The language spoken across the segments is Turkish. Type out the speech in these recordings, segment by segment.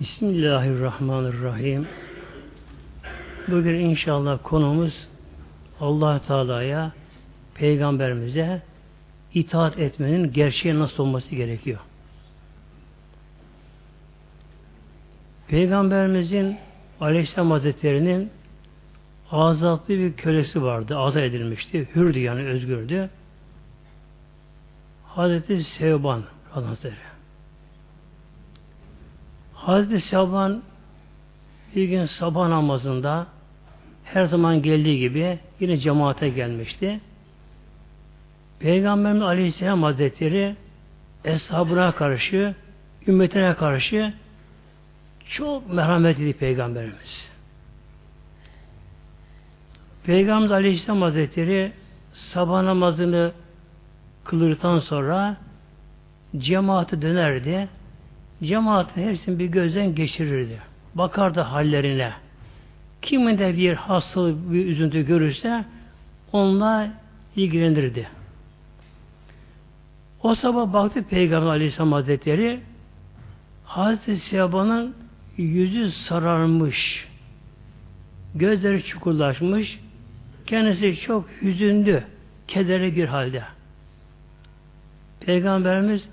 Bismillahirrahmanirrahim. Bugün inşallah konumuz allah Teala'ya, Peygamberimize itaat etmenin gerçeği nasıl olması gerekiyor. Peygamberimizin Aleyhisselam Hazretleri'nin azatlı bir kölesi vardı. Azat edilmişti. Hürdü yani özgürdü. Hazreti Sevban Hazretleri. Hazreti Sevban bir gün sabah namazında her zaman geldiği gibi yine cemaate gelmişti. Peygamberimiz Aleyhisselam Hazretleri eshabına karşı, ümmetine karşı çok merhametli Peygamberimiz. Peygamberimiz Aleyhisselam Hazretleri sabah namazını kılırdan sonra cemaati dönerdi. Cemaatin hepsini bir gözden geçirirdi. Bakardı hallerine. Kimin de bir hastalık, bir üzüntü görürse onunla ilgilenirdi. O sabah baktı Peygamber Aleyhisselam Hazretleri Hazreti Siyaba'nın yüzü sararmış. Gözleri çukurlaşmış. Kendisi çok hüzünlü, kederli bir halde. Peygamberimiz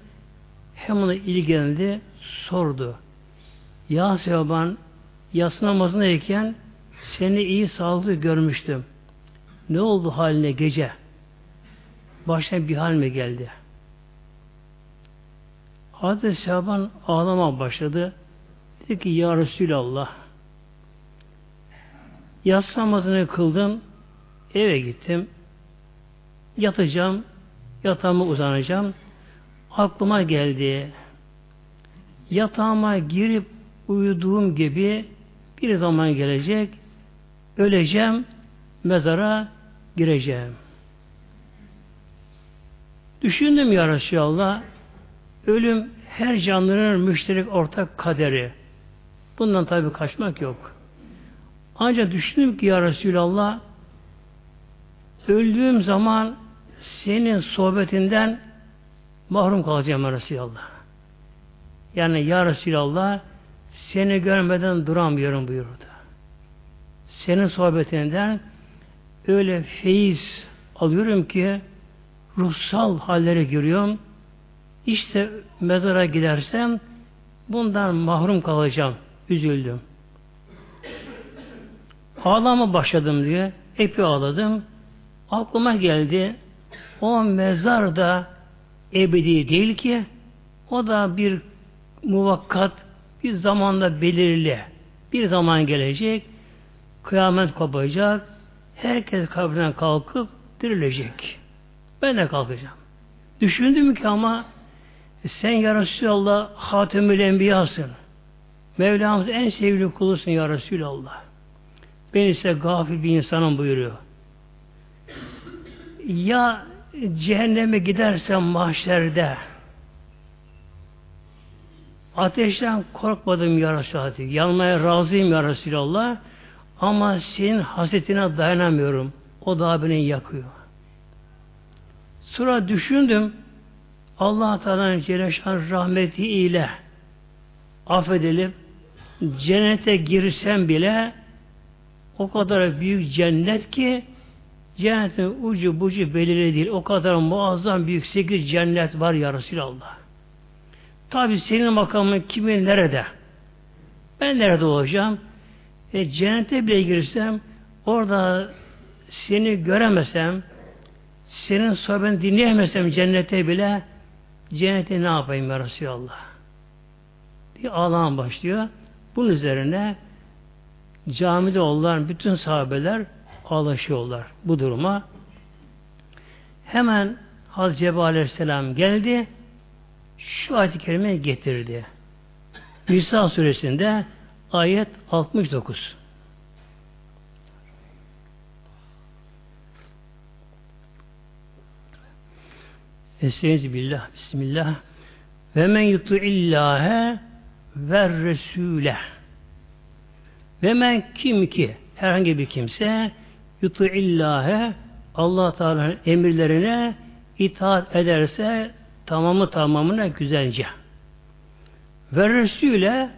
hem ona ilgilendi, sordu. Ya Sevaban, yatsı namazındayken seni iyi sağlıklı görmüştüm. Ne oldu haline gece? Başına bir hal mi geldi? Hazreti Şaban ağlama başladı. Dedi ki Ya Resulallah yatsı namazını kıldım eve gittim yatacağım yatağıma uzanacağım aklıma geldi yatağıma girip uyuduğum gibi bir zaman gelecek öleceğim mezara gireceğim. Düşündüm ya Resulallah ölüm her canlının müşterek ortak kaderi. Bundan tabi kaçmak yok. Ancak düşündüm ki ya Resulallah öldüğüm zaman senin sohbetinden mahrum kalacağım ya Resulallah. Yani ya Resulallah seni görmeden duramıyorum buyurdu. Senin sohbetinden öyle feyiz alıyorum ki ruhsal hallere giriyorum. İşte mezara gidersem bundan mahrum kalacağım. Üzüldüm. Ağlama başladım diye. Epey ağladım. Aklıma geldi. O mezar da ebedi değil ki. O da bir muvakkat, bir zamanda belirli. Bir zaman gelecek. Kıyamet kopacak. Herkes kabrinden kalkıp dirilecek. Ben de kalkacağım. Düşündüm ki ama sen ya Resulallah Hatemül Enbiya'sın. Mevlamız en sevgili kulusun ya Resulallah. Ben ise gafil bir insanım buyuruyor. Ya cehenneme gidersem mahşerde ateşten korkmadım ya Resulallah. Yanmaya razıyım ya Resulallah. Ama senin hasretine dayanamıyorum. O da beni yakıyor. Sonra düşündüm Allah Teala'nın Celle rahmeti ile affedilip cennete girsem bile o kadar büyük cennet ki cennetin ucu bucu belirli değil. O kadar muazzam büyük sekiz cennet var ya Resulallah. Tabi senin makamın kimin nerede? Ben nerede olacağım? E, cennete bile girsem orada seni göremesem senin sohbetini dinleyemesem cennete bile cennete ne yapayım ya Resulallah? Bir ağlam başlıyor. Bunun üzerine camide olan bütün sahabeler ağlaşıyorlar bu duruma. Hemen Hazreti Cebrail Aleyhisselam geldi. Şu ayet-i kerimeyi getirdi. Nisa suresinde ayet 69. Estaizu billah, bismillah. Ve men yutu illâhe ve resûle. Ve men kim ki herhangi bir kimse yutu illâhe Allah Teala'nın emirlerine itaat ederse tamamı tamamına güzelce. Ve Resul'e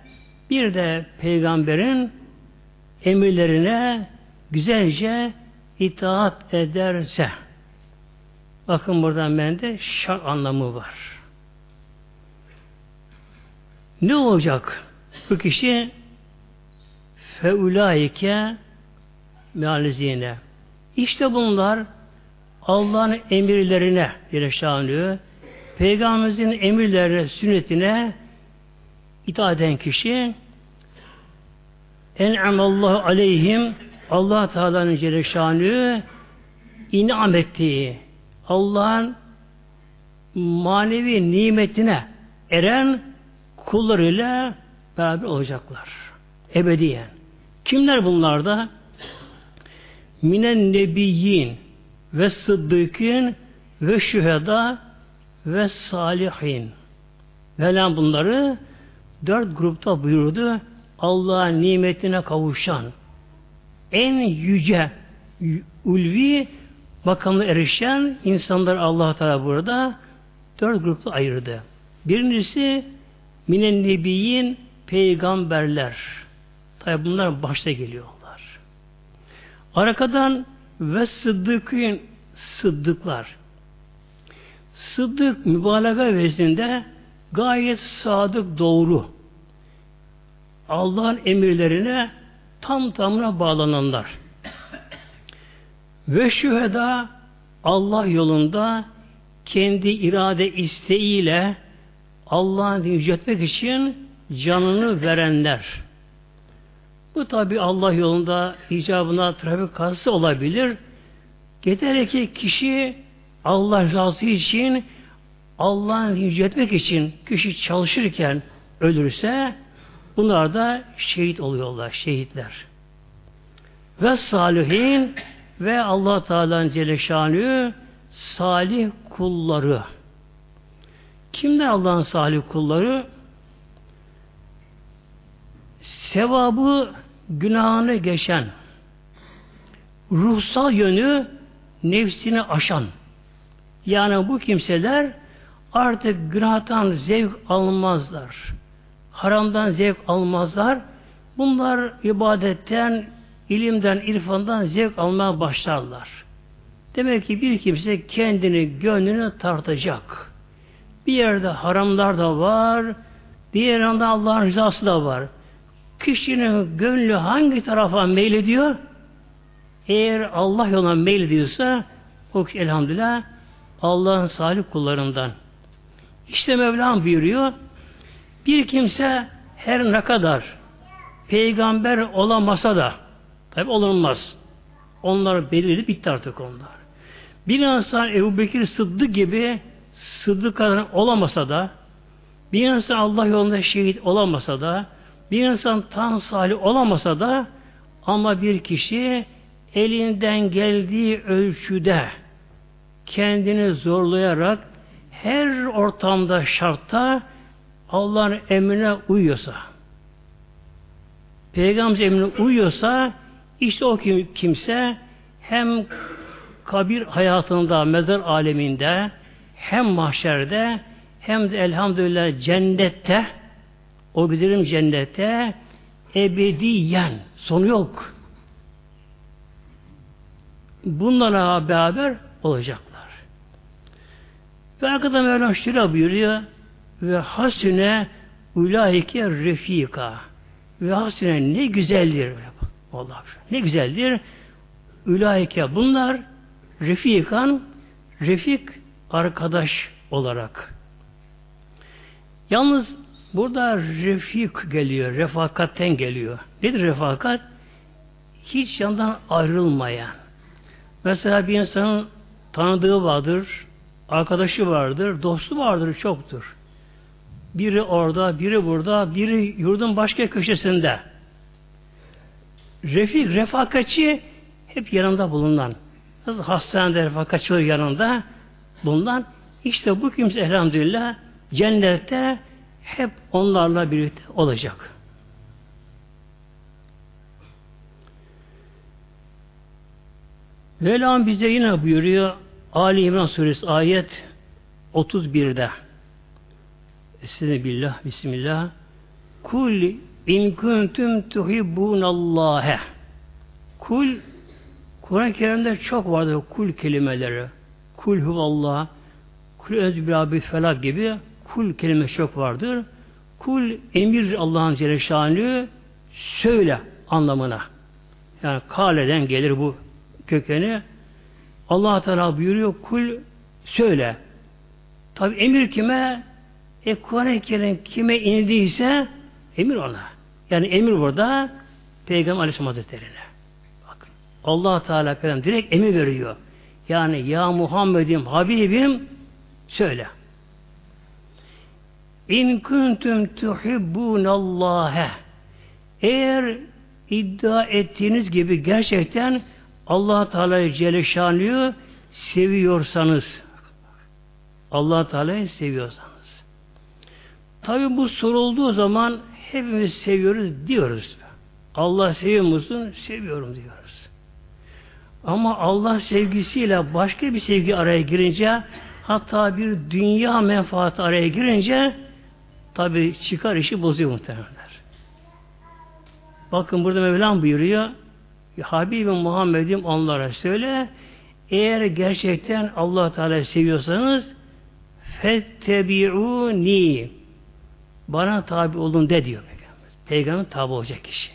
Bir de peygamberin emirlerine güzelce itaat ederse bakın buradan bende şart anlamı var. Ne olacak? Bu kişi feulaike mealizine. İşte bunlar Allah'ın emirlerine Celle Peygamberimizin emirlerine, sünnetine itaat eden kişi en'amallahu aleyhim Allah Teala'nın Celle Şanı inam ettiği Allah'ın manevi nimetine eren kullarıyla beraber olacaklar. Ebediyen. Kimler bunlar da? Minen nebiyyin ve sıddıkın ve şüheda ve salihin. Mevlam bunları dört grupta buyurdu. Allah'ın nimetine kavuşan en yüce ulvi makamına erişen insanlar Allah Teala burada dört grupta ayırdı. Birincisi minen nebiyin peygamberler. Tabi bunlar başta geliyorlar. Arkadan ve sıddıkın sıddıklar. Sıddık mübalağa vezinde gayet sadık doğru. Allah'ın emirlerine tam tamına bağlananlar. Ve şüheda Allah yolunda kendi irade isteğiyle Allah'ın yüceltmek için canını verenler. Bu tabi Allah yolunda icabına trafik kazası olabilir. Yeter ki kişi Allah rızası için Allah'ın yüceltmek için kişi çalışırken ölürse bunlar da şehit oluyorlar, şehitler. Ve salihin ve Allah Teala'nın Celle salih kulları. Kimler Allah'ın salih kulları? Sevabı günahını geçen, ruhsal yönü nefsini aşan. Yani bu kimseler artık günahtan zevk almazlar. Haramdan zevk almazlar. Bunlar ibadetten, ilimden, irfandan zevk almaya başlarlar. Demek ki bir kimse kendini, gönlünü tartacak. Bir yerde haramlar da var, diğer yanda Allah'ın rızası da var. Kişinin gönlü hangi tarafa meylediyor? Eğer Allah yoluna meylediyorsa o elhamdülillah Allah'ın salih kullarından. İşte Mevlam buyuruyor bir kimse her ne kadar peygamber olamasa da tabi olunmaz. Onlar belirli bitti artık onlar. Bir insan Ebu Bekir Sıddık gibi Sıddık kadar olamasa da bir insan Allah yolunda şehit olamasa da bir insan tam salih olamasa da ama bir kişi elinden geldiği ölçüde kendini zorlayarak her ortamda şartta Allah'ın emrine uyuyorsa Peygamber emrine uyuyorsa işte o kimse hem kabir hayatında, mezar aleminde hem mahşerde hem de elhamdülillah cennette o bilirim cennette ebediyen sonu yok. Bunlarla beraber olacaklar. Ve arkada Mevlam şöyle buyuruyor. Ve hasüne ulaike refika. Ve hasüne ne güzeldir. Allah ne güzeldir. Ulaike bunlar refikan refik arkadaş olarak. Yalnız burada refik geliyor refakatten geliyor. Nedir refakat? Hiç yandan ayrılmayan. Mesela bir insanın tanıdığı vardır arkadaşı vardır dostu vardır çoktur biri orada, biri burada, biri yurdun başka köşesinde. Refik, refakatçi hep yanında bulunan. Nasıl hastanede refakatçi yanında bulunan. İşte bu kimse elhamdülillah cennette hep onlarla birlikte olacak. Mevlam bize yine buyuruyor Ali İmran Suresi ayet 31'de Estağfirullah, Bismillah. Kul İn kuntum tuhibbunallâhe Kul Kur'an-ı Kerim'de çok vardır kul kelimeleri. Kul huvallah, kul özbirabi felak gibi kul kelimesi çok vardır. Kul emir Allah'ın Celle söyle anlamına. Yani kaleden gelir bu kökeni. Allah Teala buyuruyor kul söyle. Tabi emir kime? E Kur'an-ı Kerim kime indiyse emir ona. Yani emir burada Peygamber Aleyhisselam Hazretleri'ne. Bakın. Allah Teala Peygamber direkt emir veriyor. Yani ya Muhammed'im, Habibim söyle. İn kuntum tuhibbunallâhe eğer iddia ettiğiniz gibi gerçekten Allah Teala'yı Celle seviyorsanız Allah Teala'yı seviyorsanız tabi bu sorulduğu zaman hepimiz seviyoruz diyoruz. Allah seviyor musun? Seviyorum diyoruz. Ama Allah sevgisiyle başka bir sevgi araya girince hatta bir dünya menfaati araya girince tabi çıkar işi bozuyor muhtemelenler. Bakın burada Mevlam buyuruyor Habibim Muhammed'im onlara söyle eğer gerçekten Allah Teala seviyorsanız fettebi'uni bana tabi olun de diyor Peygamber. Peygamber tabi olacak kişi.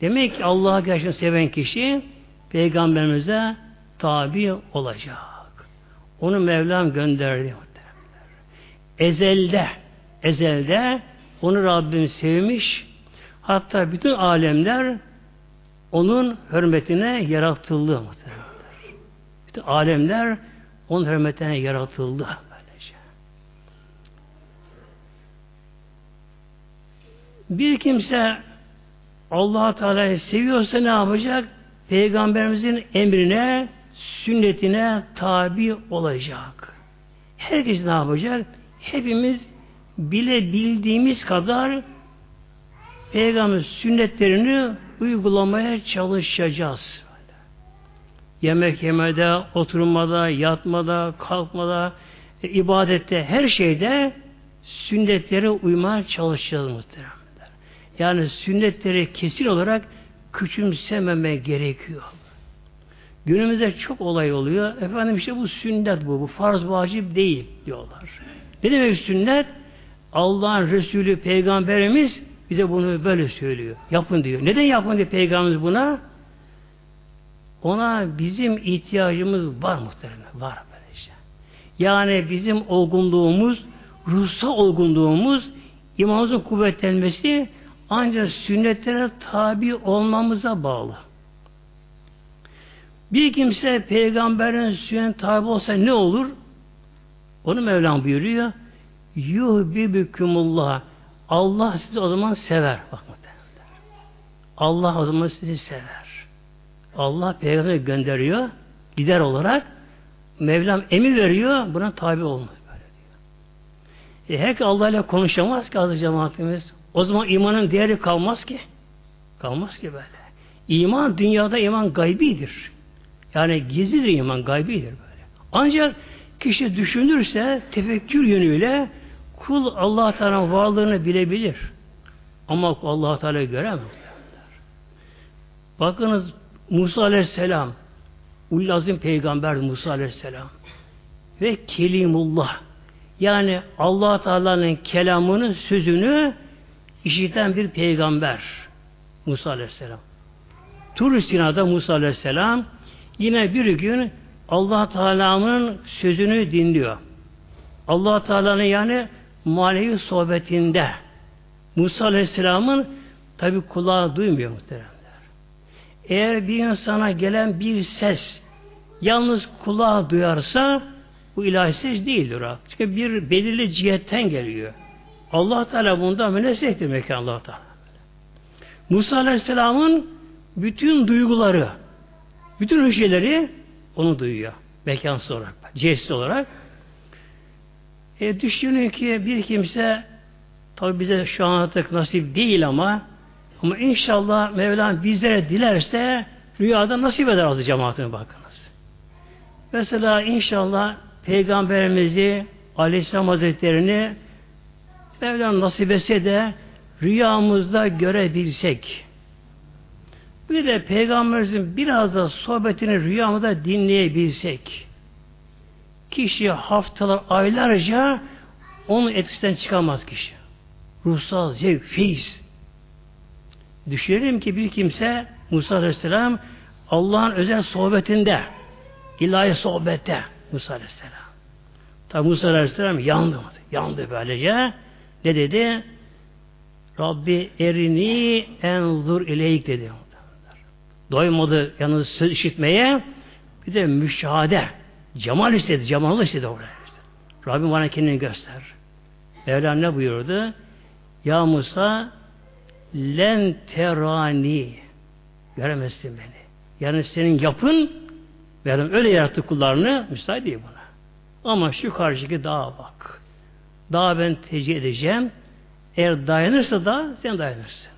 Demek ki Allah'a gerçekten seven kişi Peygamberimize tabi olacak. Onu Mevlam gönderdi. Ezelde, ezelde onu Rabbim sevmiş. Hatta bütün alemler onun hürmetine yaratıldı muhtemelen. Bütün alemler onun hürmetine yaratıldı. Böylece. Bir kimse allah Teala'yı seviyorsa ne yapacak? Peygamberimizin emrine, sünnetine tabi olacak. Herkes ne yapacak? Hepimiz bile bildiğimiz kadar Peygamber sünnetlerini uygulamaya çalışacağız. Yemek yemede, oturmada, yatmada, kalkmada, e, ibadette, her şeyde sünnetlere uymaya çalışacağız muhtemelen. Yani sünnetleri kesin olarak küçümsememe gerekiyor. Günümüzde çok olay oluyor. Efendim işte bu sünnet bu. Bu farz vacip değil diyorlar. Ne demek sünnet? Allah'ın Resulü Peygamberimiz bize bunu böyle söylüyor. Yapın diyor. Neden yapın diyor Peygamberimiz buna? Ona bizim ihtiyacımız var muhtemelen. Var böyle şey. Yani bizim olgunluğumuz, ruhsal olgunluğumuz, imanımızın kuvvetlenmesi ancak sünnetlere tabi olmamıza bağlı. Bir kimse peygamberin sünnet tabi olsa ne olur? Onu Mevlam buyuruyor. Yuhbibükumullah. Allah sizi o zaman sever. Bak Allah o zaman sizi sever. Allah peygamberi gönderiyor. Gider olarak Mevlam emir veriyor. Buna tabi olun. E, herkes Allah ile konuşamaz ki azı cemaatimiz. O zaman imanın değeri kalmaz ki. Kalmaz ki böyle. İman dünyada iman gaybidir. Yani gizlidir iman gaybidir böyle. Ancak kişi düşünürse tefekkür yönüyle kul Allah Teala varlığını bilebilir. Ama Allah Teala göremez. Bakınız Musa Aleyhisselam Ullazim peygamber Musa Aleyhisselam ve Kelimullah yani Allah Teala'nın kelamını, sözünü işiten bir peygamber Musa Aleyhisselam. Tur Sina'da Musa Aleyhisselam yine bir gün Allah Teala'nın sözünü dinliyor. Allah Teala'nın yani manevi sohbetinde Musa Aleyhisselam'ın tabi kulağı duymuyor muhteremler. Eğer bir insana gelen bir ses yalnız kulağı duyarsa bu ilahi ses değildir. Çünkü bir belirli cihetten geliyor. Allah Teala bunda münezzehtir mekan Allah Teala. Musa Aleyhisselam'ın bütün duyguları, bütün şeyleri onu duyuyor. Mekansız olarak, cihesiz olarak. E, düşünün ki bir kimse tabi bize şu an artık nasip değil ama ama inşallah Mevlam bizlere dilerse rüyada nasip eder azı cemaatine bakınız. Mesela inşallah Peygamberimizi Aleyhisselam Hazretlerini Mevlam nasip etse de rüyamızda görebilsek, bir de Peygamberimizin biraz da sohbetini rüyamızda dinleyebilsek, kişi haftalar, aylarca onun etkisinden çıkamaz kişi. Ruhsal zevk, feyiz. Düşünelim ki bir kimse Musa Aleyhisselam Allah'ın özel sohbetinde, ilahi sohbette Musa Aleyhisselam. Tabi Musa Aleyhisselam yandı. Yandı böylece. Ne dedi? Rabbi erini enzur ileyk dedi. Doymadı yalnız söz işitmeye bir de müşahede. Cemal istedi. Cemal istedi. İşte. Rabbim bana kendini göster. Mevlam ne buyurdu? Ya Musa len terani göremezsin beni. Yani senin yapın Mevlam öyle yarattı kullarını müsait değil buna. Ama şu karşıki dağa bak. Dağa ben tecih edeceğim. Eğer dayanırsa da sen dayanırsın.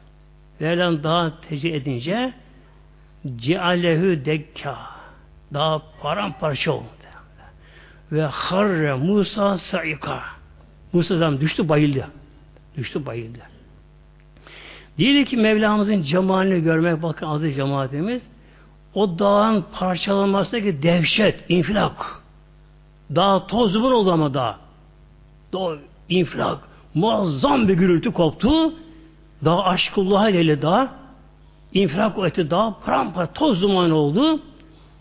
Mevlam dağa tecih edince cealehu dekka daha paramparça oldu. Ve harre Musa saika Musa'dan düştü bayıldı. Düştü bayıldı. Diyelim ki Mevlamızın cemalini görmek bakın adı cemaatimiz o dağın parçalanmasındaki dehşet, infilak. Dağ toz duman oldu ama dağ. Dağ infilak. Muazzam bir gürültü koptu. Dağ aşkullah'a ile dağ infilak etti dağ paramparça toz duman oldu.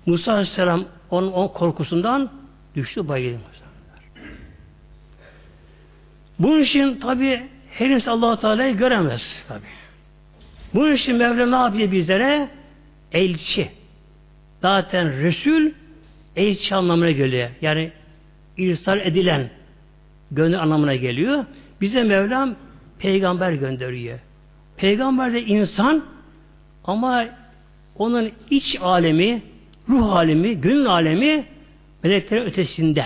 Musa Aleyhisselam onun, onun korkusundan düştü bayıldı. Bunun için tabi henüz allah Teala'yı göremez tabi. Bunun için Mevla ne yapıyor bizlere? Elçi. Zaten Resul elçi anlamına geliyor. Yani irsal edilen gönül anlamına geliyor. Bize Mevlam peygamber gönderiyor. Peygamber de insan ama onun iç alemi, ruh alemi, gönül alemi meleklerin ötesinde.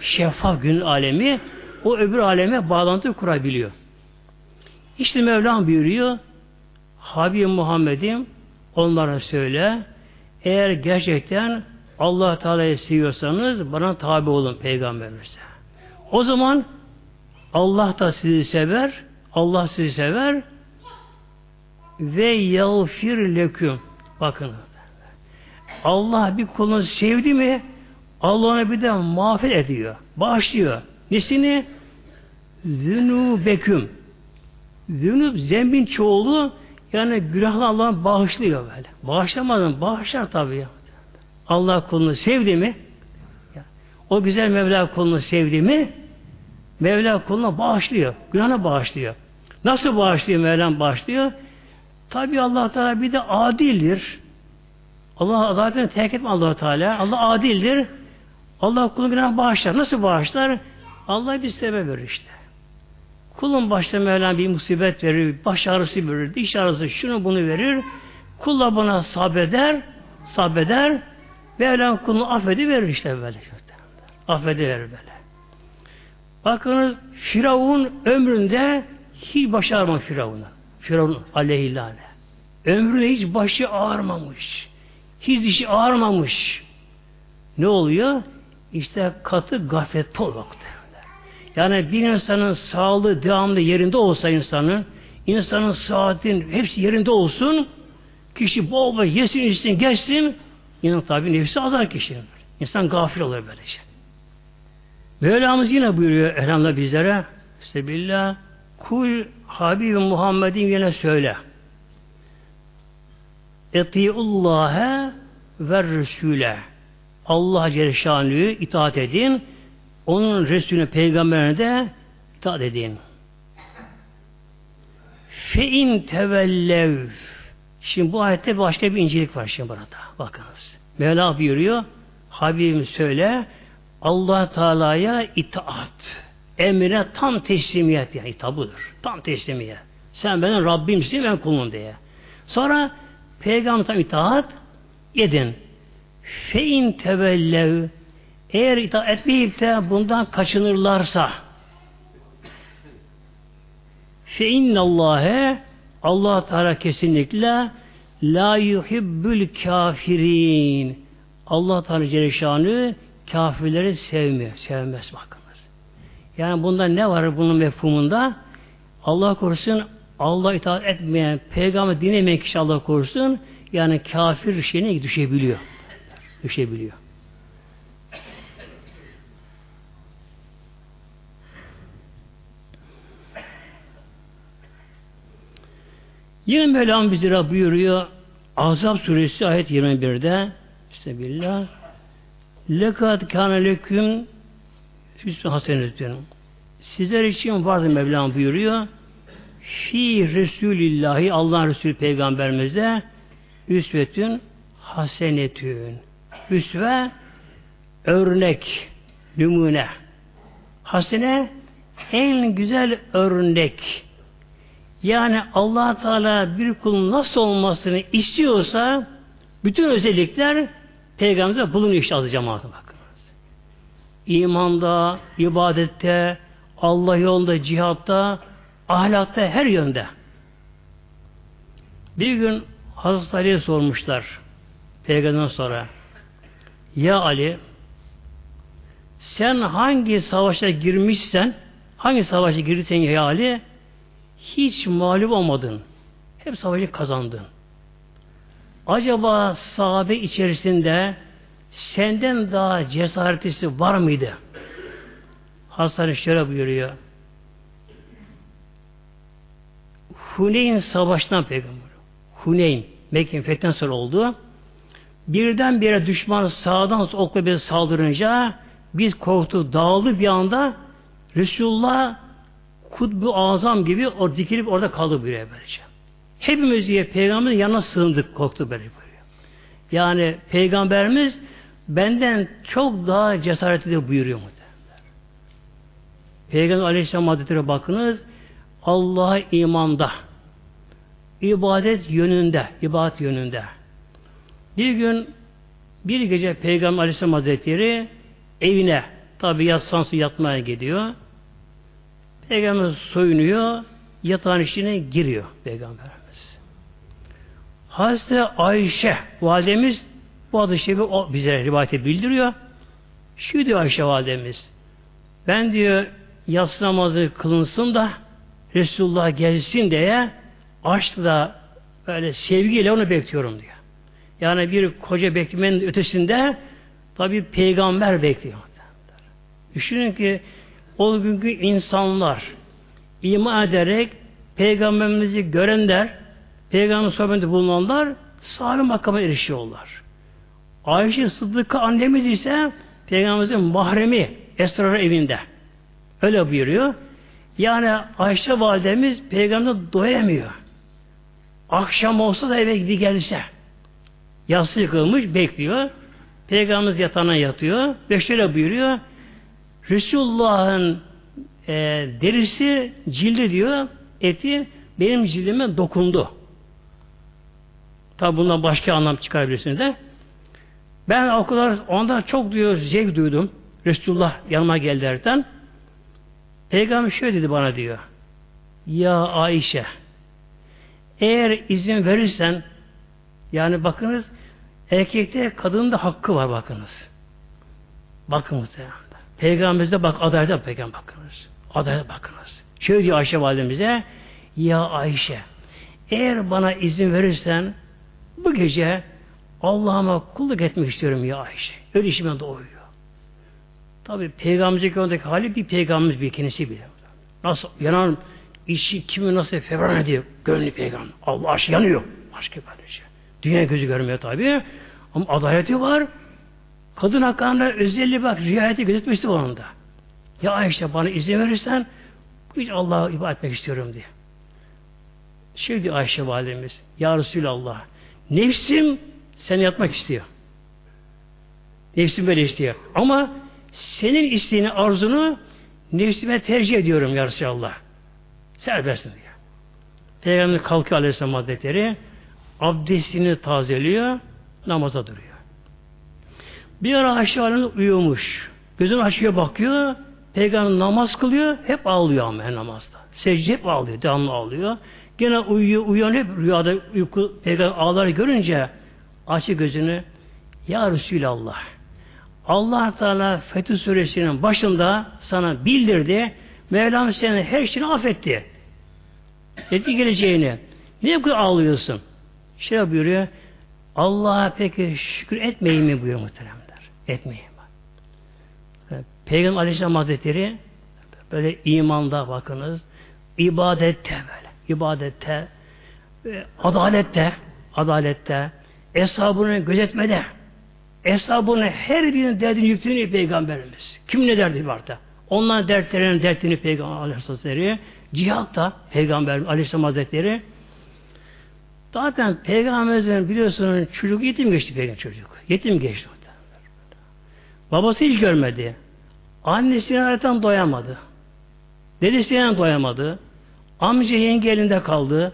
Şeffaf gönül alemi o öbür aleme bağlantı kurabiliyor. İşte Mevlam buyuruyor Habib Muhammed'im onlara söyle eğer gerçekten Allah Teala'yı seviyorsanız bana tabi olun peygamberimize. O zaman Allah da sizi sever, Allah sizi sever, ve yağfir leküm. Bakın. Allah bir kulunu sevdi mi Allah ona bir de mağfiret ediyor. Bağışlıyor. Nesini? Zünubeküm. Zünub zembin çoğulu yani günahlı Allah bağışlıyor böyle. Bağışlamadan bağışlar tabii. Allah kulunu sevdi mi o güzel Mevla kulunu sevdi mi Mevla kuluna bağışlıyor. Günahına bağışlıyor. Nasıl bağışlıyor Mevlam bağışlıyor? Tabi Allah Teala bir de adildir. Allah adaletini terk etme allah Teala. Allah adildir. Allah kulun günah bağışlar. Nasıl bağışlar? Allah bir sebep verir işte. Kulun başta Mevlam bir musibet verir, baş ağrısı verir, diş ağrısı şunu bunu verir. Kulla buna sabreder, sabreder. Mevlam kulunu affediverir işte böyle. Affediverir böyle. Bakınız Firavun ömründe hiç başarmamış Firavun'a. Firavun aleyhillâne. Ömrüne hiç başı ağrımamış. Hiç dişi ağrımamış. Ne oluyor? İşte katı gaflet olmak. Yani bir insanın sağlığı devamlı yerinde olsa insanın, insanın saatin hepsi yerinde olsun, kişi bol bol yesin, içsin, geçsin, yine tabi nefsi azar kişinin. İnsan gafil olur böylece. Mevlamız yine buyuruyor elhamdülillah bizlere, Sebillah, kul Habib Muhammed'in yine söyle. Etiullâhe ve Resul'e. Allah Celle itaat edin. Onun Resulüne, peygamberine de itaat edin. Fe in tevellev. Şimdi bu ayette başka bir incelik var şimdi burada. Bakınız. Mevla buyuruyor. Habibim söyle Allah Teala'ya itaat emrine tam teslimiyet yani tabudur. Tam teslimiyet. Sen benim Rabbimsin ben kulum diye. Sonra peygamber itaat edin. Fein tevellev eğer itaat etmeyip de bundan kaçınırlarsa fe innallâhe Allah Teala kesinlikle la yuhibbül kafirin Allah Teala Celle kafirleri sevmiyor. Sevmez bakın. Yani bunda ne var bunun mefhumunda? Allah korusun Allah itaat etmeyen, peygamber dinlemeyen kişi Allah korusun, yani kafir şeyine düşebiliyor. Düşebiliyor. Yine Mevlam bize buyuruyor. Azap suresi ayet 21'de Bismillah. Lekat kâne leküm Hüsnü hasenetün Sizler için vardır Mevlam buyuruyor? Fi Resulillahi Allah Resulü Peygamberimize üsvetün hasenetün üsve örnek numune hasene en güzel örnek yani allah Teala bir kulun nasıl olmasını istiyorsa bütün özellikler Peygamber'e bulunuyor işte azı cemaate bakınız. İmanda, ibadette, Allah yolunda, cihatta, ahlakta, her yönde. Bir gün Hazreti Ali'ye sormuşlar Peygamber'den sonra Ya Ali sen hangi savaşa girmişsen hangi savaşa girdiysen ya Ali hiç mağlup olmadın. Hep savaşı kazandın. Acaba sahabe içerisinde senden daha cesaretlisi var mıydı? Hasan şöyle buyuruyor. Huneyn savaştan peygamber. Huneyn, Mekke'nin fethinden sonra oldu. Birden bir düşman sağdan okla bize saldırınca biz korktu, dağıldı bir anda Resulullah kutbu azam gibi or dikilip orada kaldı böyle böylece. Hepimiz diye peygamberin yanına sığındık, korktu böyle böyle. Yani peygamberimiz benden çok daha cesaretli buyuruyor mu? Peygamber Aleyhisselam Hazretleri bakınız Allah'a imanda ibadet yönünde ibadet yönünde bir gün bir gece Peygamber Aleyhisselam Hazretleri evine tabi yatsan yatmaya gidiyor Peygamber soyunuyor, yatağın içine giriyor Peygamberimiz. Hazreti Ayşe validemiz bu adı şebi o bize rivayete bildiriyor. Şu diyor Ayşe validemiz. Ben diyor yatsı namazı kılınsın da Resulullah gelsin diye aşkla böyle sevgiyle onu bekliyorum diyor. Yani bir koca beklemenin ötesinde tabi peygamber bekliyor. Düşünün ki o günkü insanlar iman ederek peygamberimizi görenler, peygamber sohbetinde bulunanlar sahabe makama erişiyorlar. Ayşe Sıddık'a annemiz ise peygamberimizin mahremi esrar evinde. Öyle buyuruyor. Yani Ayşe validemiz peygamberine doyamıyor. Akşam olsa da eve gidi gelse. Yassı yıkılmış bekliyor. Peygamberimiz yatağına yatıyor. Şöyle buyuruyor. Resulullah'ın e, derisi cildi diyor, eti benim cildime dokundu. Tabi bundan başka anlam çıkarabilirsiniz de. Ben o kadar ondan çok diyor zevk duydum. Resulullah yanıma geldi Peygamber şöyle dedi bana diyor. Ya Ayşe eğer izin verirsen yani bakınız erkekte kadının da hakkı var bakınız. Bakın muhtemelen. Peygamberimize bak adayda peygamber bakınız. Adayda bakınız. Şöyle diyor Ayşe validemize Ya Ayşe eğer bana izin verirsen bu gece Allah'ıma kulluk etmek istiyorum ya Ayşe. Öyle işime doğuyor. Tabi peygamberlik oradaki hali bir peygamberimiz bir kendisi bile. Nasıl yanan işi kimi nasıl fevran ediyor gönlü peygamber. Allah aşkı yanıyor. Aşkı kardeşi. Dünya gözü görmüyor tabi. Ama adaleti var. Kadın hakkında özelliği bak riayeti gözetmişti onun da. Ya Ayşe bana izin verirsen hiç Allah'a ibadet etmek istiyorum diye. Şey diyor Ayşe validemiz Ya Resulallah nefsim seni yatmak istiyor. Nefsim böyle istiyor. Ama senin isteğini, arzunu nefsime tercih ediyorum ya Resulallah. Serbestsin diyor. Peygamber kalkıyor Aleyhisselam Hazretleri abdestini tazeliyor, namaza duruyor. Bir ara Validemiz uyumuş. Gözünü açıyor bakıyor. Peygamber namaz kılıyor. Hep ağlıyor ama namazda. Secde hep ağlıyor. Devamlı ağlıyor. Gene uyuyor, uyan hep rüyada uyku peygamber ağlar görünce açı gözünü Ya Resulallah Allah Teala Fetih Suresinin başında sana bildirdi. Mevlam seni her şeyini affetti. Dedi geleceğini. Niye bu ağlıyorsun? Şey buyuruyor. Allah'a peki şükür etmeyin mi buyuruyor muhteremler. Etmeyin. Peygamber Aleyhisselam Hazretleri böyle imanda bakınız, ibadette böyle, ibadette, e, adalette, adalette, hesabını gözetmede, hesabını her birinin derdini yüklüğünü Peygamberimiz. Kim ne derdi vardı? Onların dertlerinin dertini Peygamber Aleyhisselam Hazretleri, cihatta Peygamber Aleyhisselam Hazretleri, zaten Peygamberimizin biliyorsunuz çocuk yetim geçti Peygamber çocuk. Yetim geçti. Babası hiç görmedi. Annesine zaten doyamadı. Dedesine doyamadı. Amca yenge elinde kaldı.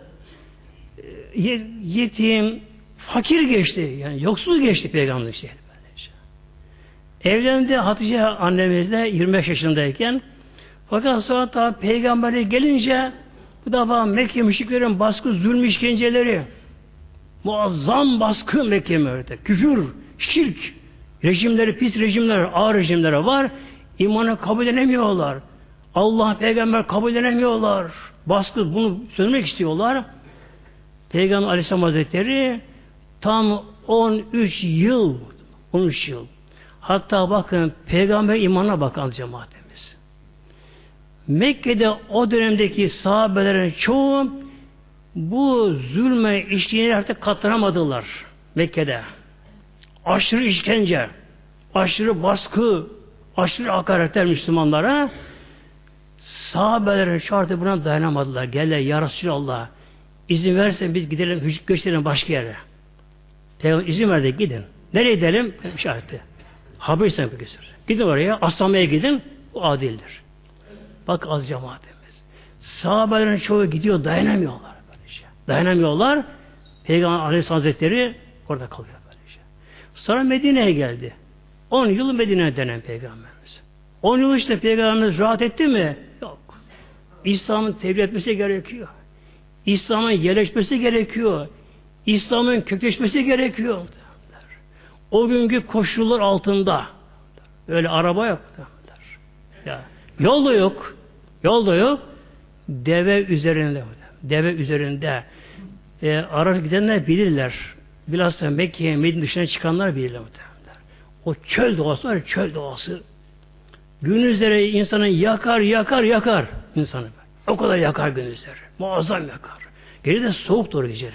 Yetim, fakir geçti. Yani yoksuz geçti peygamber işte. Evlendi Hatice annemizle 25 yaşındayken fakat sonra tabi peygamberi gelince bu defa Mekke müşriklerin baskı, zulmü işkenceleri muazzam baskı Mekke mürte. Küfür, şirk, rejimleri, pis rejimler, ağır rejimlere var. İmanı kabul edemiyorlar. Allah peygamber kabul edemiyorlar. Baskı bunu söylemek istiyorlar. Peygamber Aleyhisselam Hazretleri tam 13 yıl 13 yıl hatta bakın peygamber imana bakan cemaatimiz. Mekke'de o dönemdeki sahabelerin çoğu bu zulme işleyeni artık katlanamadılar Mekke'de. Aşırı işkence, aşırı baskı, aşırı hakaretler Müslümanlara sahabelerin şartı buna dayanamadılar. Gel ya Resulallah izin versen biz gidelim gösterelim başka yere. Peygamber izin verdi gidin. Nereye gidelim? Şartı. Haberistan götür. Gidin oraya. Aslamaya gidin. Bu adildir. Bak az cemaatimiz. Sahabelerin çoğu gidiyor dayanamıyorlar. Böylece. Dayanamıyorlar. Peygamber Aleyhisselam Hazretleri orada kalıyor. Böylece. Sonra Medine'ye geldi. 10 yıl Medine'ye denen peygamberimiz. 10 yıl işte peygamberimiz rahat etti mi? Yok. İslam'ın tebliğ etmesi gerekiyor. İslam'ın yerleşmesi gerekiyor. İslam'ın kökleşmesi gerekiyor. O günkü koşullar altında öyle araba yok. Ya, yol da yok. Yol da yok. Deve üzerinde. Deve üzerinde. E, ara gidenler bilirler. Bilhassa Mekke'ye, Medine dışına çıkanlar bilirler. O çöl doğası var çöl doğası. Gün üzere insanı yakar, yakar, yakar insanı. O kadar yakar gün üzere. Muazzam yakar. Geri de soğuk doğru geceleri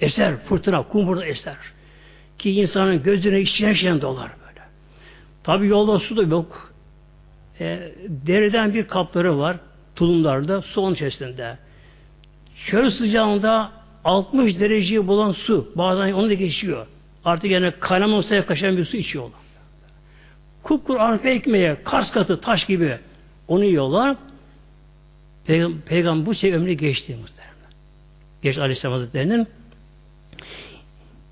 Eser, fırtına, kum burada eser. Ki insanın gözüne içine şen dolar böyle. Tabi yolda su da yok. E, deriden bir kapları var. Tulumlarda, su içerisinde. Çöl sıcağında 60 dereceyi bulan su. Bazen onu da geçiyor. Artık yani kaynamaması yaklaşan bir su içiyorlar. Kupkur arpa ekmeğe, kars katı, taş gibi onu yiyorlar. Peygam Peygamber bu şey ömrü geçti muhtemelen. Geç Aleyhisselam Hazretleri'nin.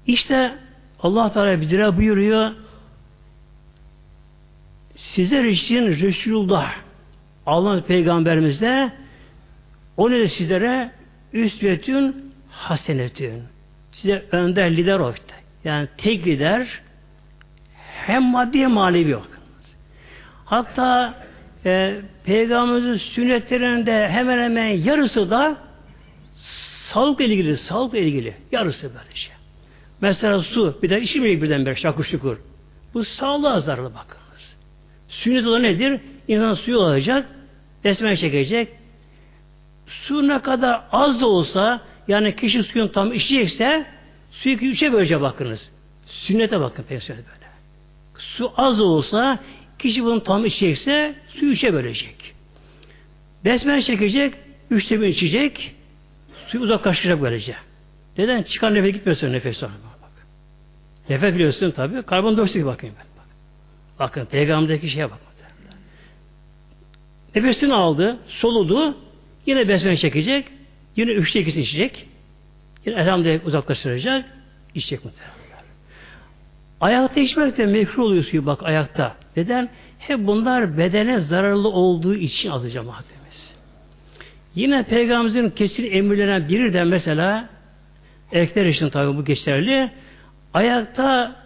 İşte Allah Teala bizlere buyuruyor sizler için Resulullah Allah Peygamberimiz de o ne sizlere üsvetün hasenetün size önder lider o. Yani tek lider hem maddi hem manevi yok. Hatta e, Peygamberimizin sünnetlerinde hemen hemen yarısı da sağlıkla ilgili, sağlıkla ilgili. Yarısı böyle şey. Mesela su, bir de içmeyi birden bir şakır şukur. Bu sağlığa zararlı bakınız. Sünnet olan nedir? İnsan suyu alacak, besmele çekecek. Su ne kadar az da olsa, yani kişi suyun tam içecekse, suyu üçe bölecek bakınız. Sünnete bakın peygamber böyle. Su az da olsa, kişi bunu tam içecekse, suyu üçe bölecek. Besmele çekecek, üçte bir içecek, suyu uzaklaştıracak böylece. Neden? Çıkan nefes gitmiyorsun nefes sonra. Bak. Nefes biliyorsun tabi. Karbondioksit bakayım ben. Bak. Bakın peygamberdeki şeye bakın. Nefesini aldı, soludu, yine besmele çekecek, yine üçte ikisini içecek, yine elhamdülillah uzaklaştıracak, içecek muhtemelen. Ayakta içmek de mekruh oluyor suyu bak ayakta. Neden? Hep bunlar bedene zararlı olduğu için azı cemaatimiz. Yine Peygamberimizin kesin emirlenen biri de mesela erkekler için tabi bu geçerli. Ayakta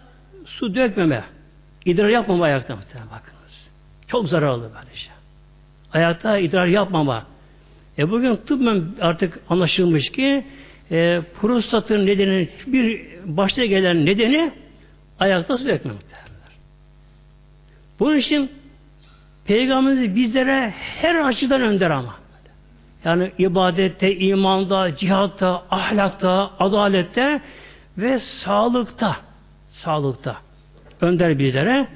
su dökmeme. İdrar yapmama ayakta muhtemelen bakınız. Çok zararlı böyle şey. Ayakta idrar yapmama. E bugün tıbben artık anlaşılmış ki e, prostatın nedeni bir başta gelen nedeni ayakta su dökmek. Bunun için Peygamberimiz bizlere her açıdan önder ama. Yani ibadette, imanda, cihatta, ahlakta, adalette ve sağlıkta. Sağlıkta. Önder bizlere.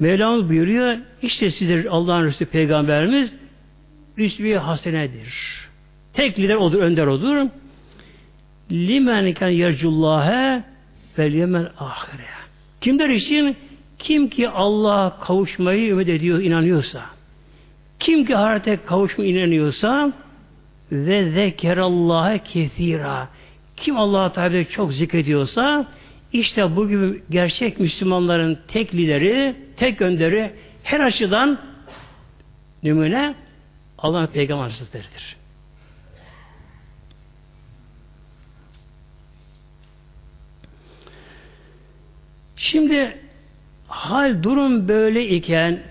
Mevlamız buyuruyor, işte sizler Allah'ın Resulü Peygamberimiz üsvi hasenedir. Tek lider odur, önder odur. Limen kan yercullâhe vel yemel ahire. Kimler için? Kim ki Allah'a kavuşmayı ümit ediyor, inanıyorsa, kim ki ahirete kavuşma inanıyorsa ve zekerallâhe kethira. Kim Allah'a Teala çok zikrediyorsa işte bu gibi gerçek Müslümanların tek lideri, tek önderi her açıdan numune Allah'ın Peygamber Hazretleri'dir. Şimdi hal durum böyle iken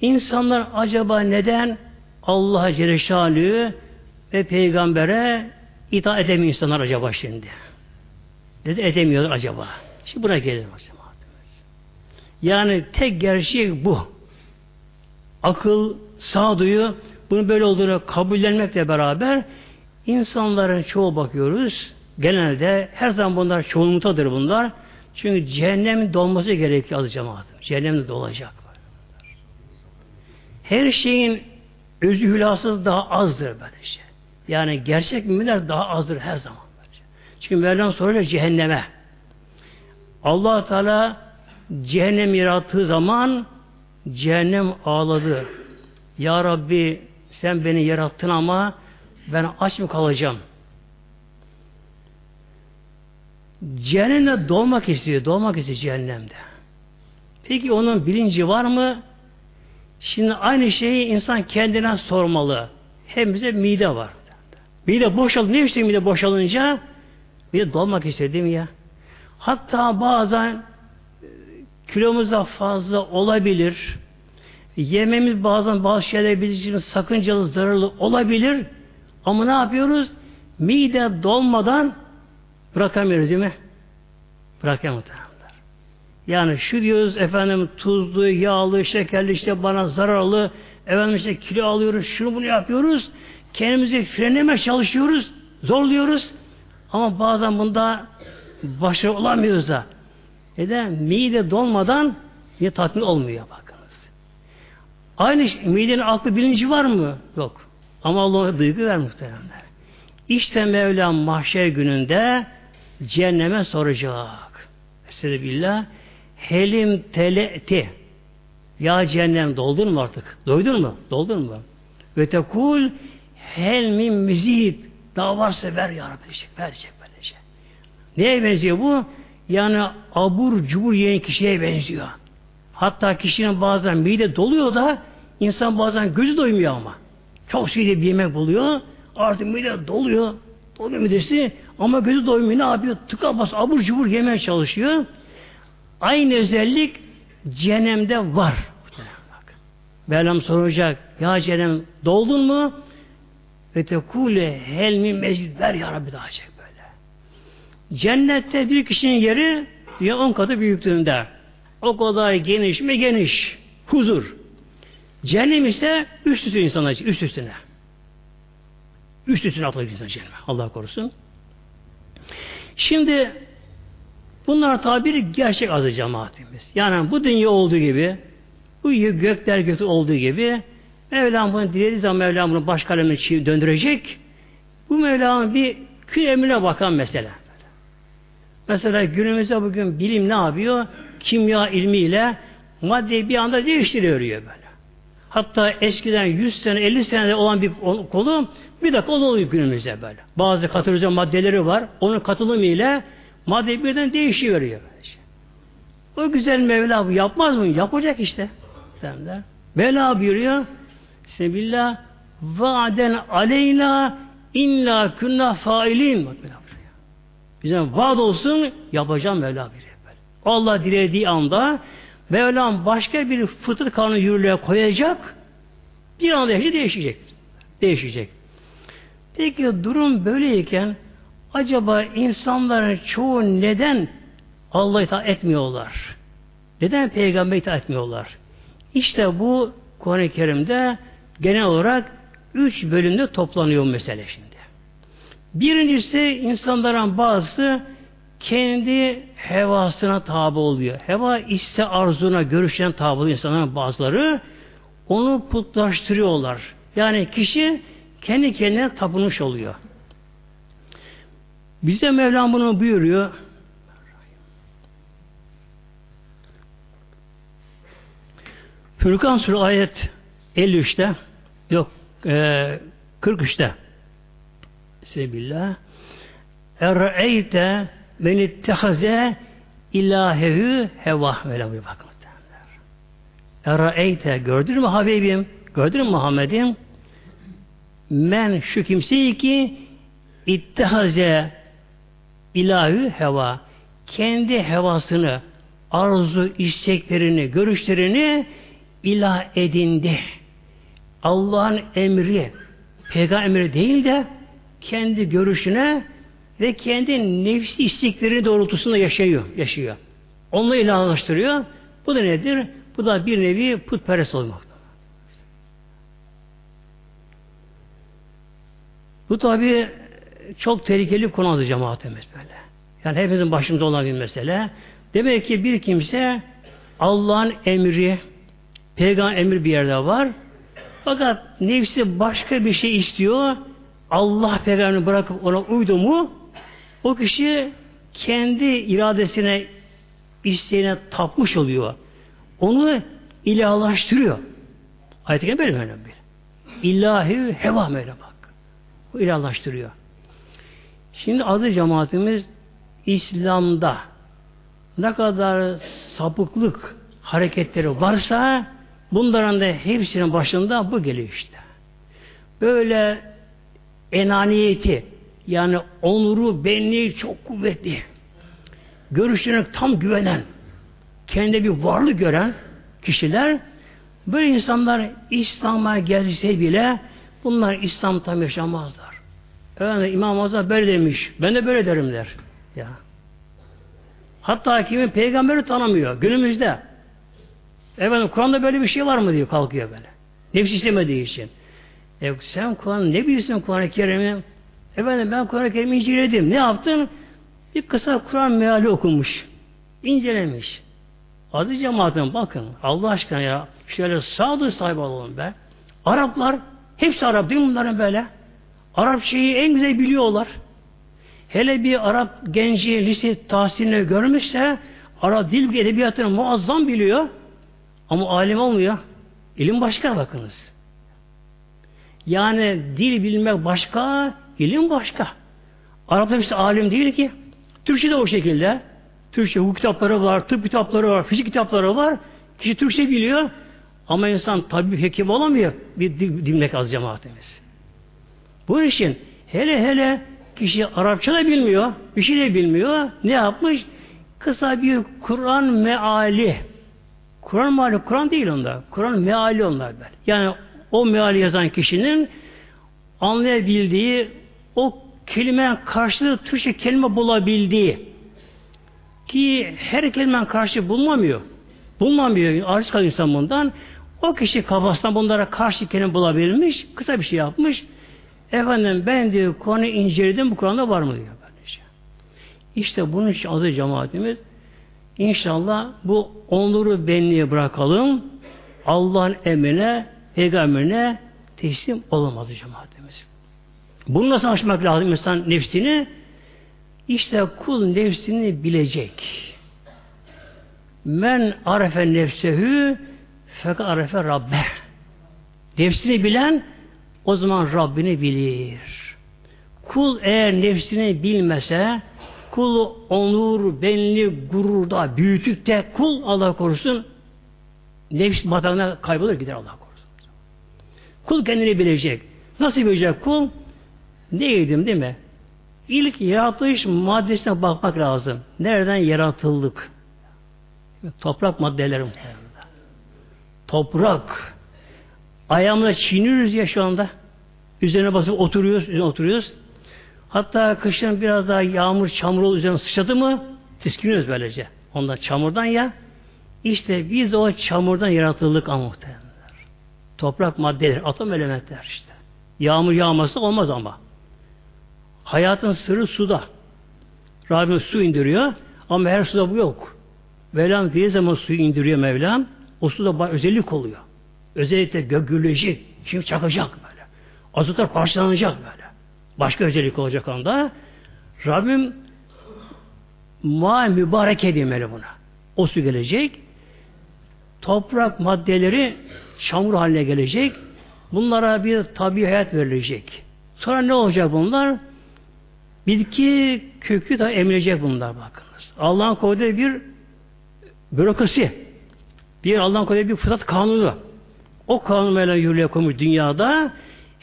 insanlar acaba neden Allah'a Celle ve peygambere itaat edemiyor insanlar acaba şimdi? Dedi edemiyorlar acaba. Şimdi buna gelelim o Yani tek gerçek bu. Akıl, sağduyu bunu böyle olduğunu kabullenmekle beraber insanların çoğu bakıyoruz. Genelde her zaman bunlar çoğunluktadır bunlar. Çünkü cehennem dolması gerekiyor az cemaatim. Cehennem dolacak. Her şeyin özü hülasız daha azdır böylece. Yani gerçek müminler daha azdır her zaman. Çünkü Mevlam soruyor cehenneme. allah Teala cehennem yarattığı zaman cehennem ağladı. Ya Rabbi sen beni yarattın ama ben aç mı kalacağım? Cehennemde doğmak istiyor. Doğmak istiyor cehennemde. Peki onun bilinci var mı? Şimdi aynı şeyi insan kendine sormalı. Hem bize mide var. Mide boşaldı. Ne işte mide boşalınca? Mide dolmak istedi mi ya? Hatta bazen e, kilomuz da fazla olabilir. Yememiz bazen bazı şeyler bizim için sakıncalı, zararlı olabilir. Ama ne yapıyoruz? Mide dolmadan bırakamıyoruz değil mi? Bırakamıyoruz. Yani şu diyoruz efendim tuzlu, yağlı, şekerli işte bana zararlı, efendim işte kilo alıyoruz, şunu bunu yapıyoruz. Kendimizi frenleme çalışıyoruz, zorluyoruz. Ama bazen bunda başarılı olamıyoruz da. Neden? Mide dolmadan bir tatmin olmuyor bakınız. Aynı şey, midenin aklı bilinci var mı? Yok. Ama Allah'a duygu ver muhteremler. İşte Mevlam mahşer gününde cehenneme soracak. Estağfirullah. Helim teleti. Ya cehennem doldun mu artık? Doydun mu? Doldun mu? Ve tekul hel min müzid. Daha varsa ver ya Rabbi diyecek. Ver diyecek böylece. Neye benziyor bu? Yani abur cubur yiyen kişiye benziyor. Hatta kişinin bazen mide doluyor da insan bazen gözü doymuyor ama. Çok şeyde bir yemek buluyor. Artık mide doluyor. Doluyor midesi ama gözü doymuyor. Ne yapıyor? Tıka bas abur cubur yemeye çalışıyor. Aynı özellik cehennemde var. Mevlam soracak. Ya cehennem doldun mu? Ve tekule hel mi mecid ver ya Rabbi daha şey böyle. Cennette bir kişinin yeri dünya on katı büyüklüğünde. O kadar geniş mi geniş. Huzur. Cehennem ise üst üste insana, üst üstüne. Üst üstüne atılır insan cehenneme. Allah korusun. Şimdi Bunlar tabiri gerçek azı cemaatimiz. Yani bu dünya olduğu gibi, bu gökler götü olduğu gibi Mevlam bunu dilediği zaman Mevlam bunu baş döndürecek. Bu Mevlam'ın bir kül emrine bakan mesela. Mesela günümüzde bugün bilim ne yapıyor? Kimya ilmiyle maddeyi bir anda değiştiriyor böyle. Hatta eskiden 100 sene 50 senede olan bir kolu bir dakika oluyor günümüzde böyle. Bazı katalizasyon maddeleri var. Onun katılımı ile Madde birden değişiveriyor. O güzel Mevla yapmaz mı? Yapacak işte. Derler. Mevla buyuruyor. Sebillah vaden aleyna inna kunna failin. Bize vaat olsun yapacağım Mevla buyuruyor. Allah dilediği anda Mevlam başka bir fıtrat kanunu yürürlüğe koyacak bir anda her şey değişecek. Değişecek. Peki durum böyleyken acaba insanların çoğu neden Allah'a itaat etmiyorlar? Neden Peygamber'e itaat etmiyorlar? İşte bu Kur'an-ı Kerim'de genel olarak üç bölümde toplanıyor mesele şimdi. Birincisi insanların bazısı kendi hevasına tabi oluyor. Heva iste arzuna, görüşen tabi oluyor insanların bazıları. Onu putlaştırıyorlar. Yani kişi kendi kendine tapınmış oluyor. Bize Mevlam bunu buyuruyor. Furkan Suresi ayet 53'te yok e, 43'te Sebillah Er'eyte men ittehaze ilahehu heva böyle bir bakın. Er'eyte gördün mü Habibim? Gördün mü Muhammed'im? Men şu kimseyi ki ittehaze ilahü heva kendi hevasını arzu, isteklerini, görüşlerini ilah edindi. Allah'ın emri, peygamber değil de kendi görüşüne ve kendi nefsi istekleri doğrultusunda yaşıyor. yaşıyor. Onunla ilahlaştırıyor. Bu da nedir? Bu da bir nevi putperest olmak. Bu tabi çok tehlikeli konu adı cemaatimiz böyle. Yani hepimizin başımızda olan bir mesele. Demek ki bir kimse Allah'ın emri, peygamber emri bir yerde var. Fakat nefsi başka bir şey istiyor. Allah peygamberini bırakıp ona uydu mu o kişi kendi iradesine isteğine tapmış oluyor. Onu ilahlaştırıyor. Ayet-i böyle böyle bir. İlahi heva böyle bak. O ilahlaştırıyor. Şimdi adı cemaatimiz İslam'da ne kadar sapıklık hareketleri varsa bunların da hepsinin başında bu geliyor işte. Böyle enaniyeti yani onuru, benliği çok kuvvetli. Görüşlerine tam güvenen, kendi bir varlık gören kişiler böyle insanlar İslam'a gelse bile bunlar İslam tam yaşamazlar. Efendim İmam Azam böyle demiş. Ben de böyle derim der. Ya. Hatta kimin peygamberi tanımıyor. Günümüzde. Efendim Kur'an'da böyle bir şey var mı diyor kalkıyor böyle. Nefis istemediği için. E, sen Kur'an ne bilirsin Kur'an-ı Kerim'i? Efendim ben Kur'an-ı Kerim'i inceledim. Ne yaptım? Bir kısa Kur'an meali okumuş. İncelemiş. Adı cemaatin bakın. Allah aşkına ya. Şöyle sağdır sahibi olalım be. Araplar, hepsi Arap değil mi bunların böyle? Arapçayı en güzel biliyorlar. Hele bir Arap genci lise tahsilini görmüşse Arap dil edebiyatını muazzam biliyor. Ama alim olmuyor. İlim başka bakınız. Yani dil bilmek başka, ilim başka. Araplar işte alim değil ki. Türkçe de o şekilde. Türkçe hukuk kitapları var, tıp kitapları var, fizik kitapları var. Kişi Türkçe biliyor. Ama insan tabi hekim olamıyor. Bir dil bilmek az cemaatimiz. Bu için hele hele kişi Arapça da bilmiyor, bir şey de bilmiyor. Ne yapmış? Kısa bir Kur'an meali. Kur'an meali, Kur'an değil onda. Kur'an meali onlar böyle. Yani o meali yazan kişinin anlayabildiği o kelime karşılığı Türkçe kelime bulabildiği ki her kelimen karşı bulunamıyor. Bulunamıyor. Arz kalıyor insan bundan. O kişi kafasından bunlara karşı kelime bulabilmiş. Kısa bir şey yapmış. Efendim ben diyor konu inceledim bu Kur'an'da var mı diyor. Böylece. İşte bunun için adı cemaatimiz İnşallah bu onuru benliğe bırakalım. Allah'ın emrine, peygamberine teslim olamaz cemaatimiz. Bunu nasıl aşmak lazım insan nefsini? İşte kul nefsini bilecek. Men arefe nefsehü fakat arefe rabbe. Nefsini bilen o zaman Rabbini bilir. Kul eğer nefsini bilmese, kul onur, benli, gururda büyütüp kul Allah korusun nefs batağına kaybolur gider Allah korusun. Kul kendini bilecek. Nasıl bilecek kul? Ne yedim değil mi? İlk yaratılış maddesine bakmak lazım. Nereden yaratıldık? Toprak maddeleri Toprak. Ayağımla çiğniyoruz ya şu anda. Üzerine basıp oturuyoruz, üzerine oturuyoruz. Hatta kışın biraz daha yağmur, çamur üzerine sıçradı mı tiskiniyoruz böylece. Ondan çamurdan ya. İşte biz o çamurdan yaratıldık ama. Toprak maddeler, atom elementler işte. Yağmur yağması olmaz ama. Hayatın sırrı suda. Rabbim su indiriyor ama her suda bu yok. Mevlam bir zaman suyu indiriyor Mevlam. O suda özellik oluyor. Özellikle gök gürleyecek. Şimdi çakacak böyle. Azotlar parçalanacak böyle. Başka özellik olacak anda. Rabbim ma mübarek edilmeli buna. O su gelecek. Toprak maddeleri çamur haline gelecek. Bunlara bir tabi hayat verilecek. Sonra ne olacak bunlar? Bitki kökü de emilecek bunlar bakınız. Allah'ın koyduğu bir bürokrasi. Bir Allah'ın koyduğu bir fıtrat kanunu. O kanunla yürürlüğe koymuş dünyada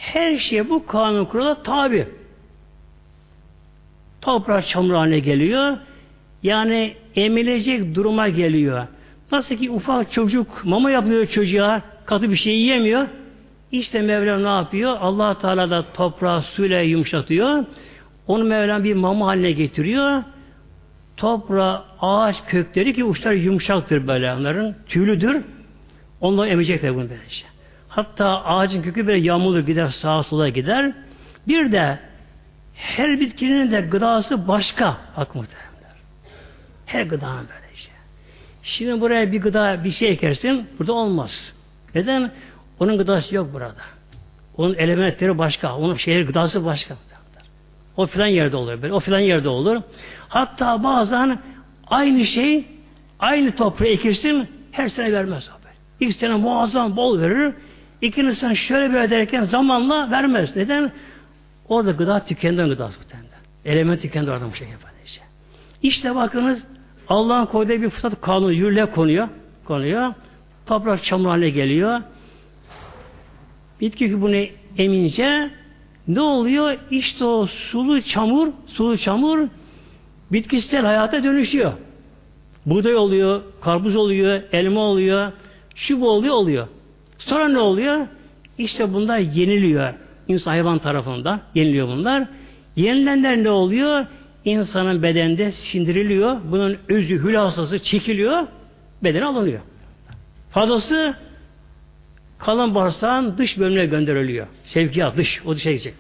her şey bu kanun kurala tabi. Toprak çamur haline geliyor. Yani emilecek duruma geliyor. Nasıl ki ufak çocuk mama yapıyor çocuğa katı bir şey yiyemiyor. İşte Mevlam ne yapıyor? allah Teala da toprağı suyla yumuşatıyor. Onu Mevlam bir mama haline getiriyor. Toprağı, ağaç kökleri ki uçları yumuşaktır böyle onların. Tüylüdür. Onları emecekler bunu böylece. Hatta ağacın kökü böyle yağmurlu gider, sağa sola gider. Bir de her bitkinin de gıdası başka. Bak muhtemelen. Her gıdanın böylece. Şimdi buraya bir gıda, bir şey ekersin, burada olmaz. Neden? Onun gıdası yok burada. Onun elementleri başka. Onun şehir gıdası başka. O filan yerde olur. Böyle. O filan yerde olur. Hatta bazen aynı şey aynı toprağı ekirsin her sene vermez böyle. İlk sene muazzam bol verir. İkinci sene şöyle bir ederken zamanla vermez. Neden? Orada gıda tükendi gıdası tükendi. Element tükendi orada bu şey böylece. İşte bakınız Allah'ın koyduğu bir fıtrat kanunu yürürlüğe konuyor. Konuyor. Toprak çamur haline geliyor. Bitki bunu emince ne oluyor? İşte o sulu çamur, sulu çamur bitkisel hayata dönüşüyor. Buğday oluyor, karpuz oluyor, elma oluyor, şu bu oluyor, oluyor. Sonra ne oluyor? İşte bunlar yeniliyor. İnsan hayvan tarafından yeniliyor bunlar. Yenilenler ne oluyor? İnsanın bedende sindiriliyor. Bunun özü, hülasası çekiliyor. Bedene alınıyor. Fazlası kalan bağırsağın dış bölümüne gönderiliyor. Sevkiyat dış. O dışa gidecek.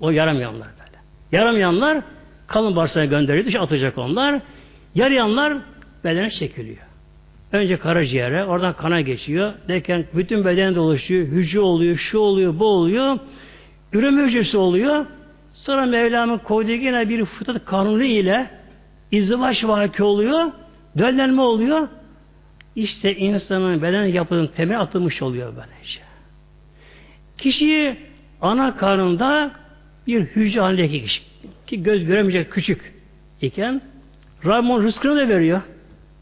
O yaramayanlar böyle. Yaramayanlar kalın bağırsağa gönderiliyor. Dışa atacak onlar. Yarayanlar bedene çekiliyor. Önce karaciğere, oradan kana geçiyor. Derken bütün beden oluşuyor. Hücre oluyor, şu oluyor, bu oluyor. Üreme hücresi oluyor. Sonra Mevlam'ın koyduğu yine bir fıtrat kanunu ile izdivaç vaki oluyor. Döllenme oluyor. İşte insanın beden yapının temel atılmış oluyor böylece. Kişi ana karnında bir hücre halindeki kişi ki göz göremeyecek küçük iken Rabbim rızkını da veriyor.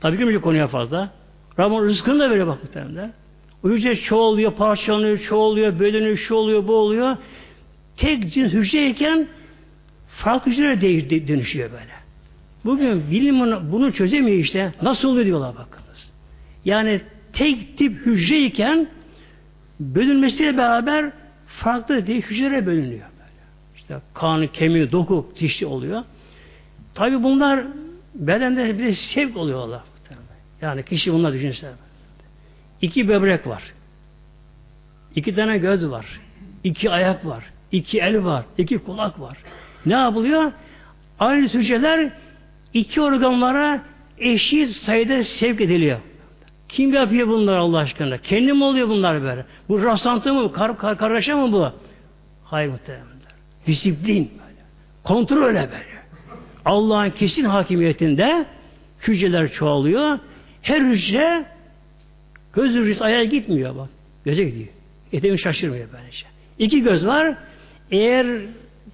Tabii girmeyecek konuya fazla. Rabbim rızkını da veriyor bak muhtemelen. O hücre çoğalıyor, parçalanıyor, çoğalıyor, bölünüyor, şu oluyor, bu oluyor. Tek cins hücreyken farklı hücrelere dönüşüyor böyle. Bugün bilim bunu çözemiyor işte. Nasıl oluyor diyorlar bakınız. Yani tek tip hücreyken bölünmesiyle beraber farklı değil hücrelere bölünüyor. Böyle. İşte kan, kemiği, doku, dişli oluyor. Tabi bunlar bedende bir sevk oluyorlar. Yani kişi bunlar düşünse. İki böbrek var. İki tane göz var. iki ayak var. iki el var. iki kulak var. Ne yapılıyor? Aynı hücreler iki organlara eşit sayıda sevk ediliyor. Kim yapıyor bunlar Allah aşkına? Kendi mi oluyor bunlar böyle? Bu rastlantı mı? Kar, kar, kargaşa mı bu? Hayır muhtemelen. Disiplin böyle. Kontrol öyle böyle. Allah'ın kesin hakimiyetinde hücreler çoğalıyor. Her hücre göz hücresi ayağa gitmiyor bak. Göze gidiyor. Eteğini şaşırmıyor böylece. İki göz var. Eğer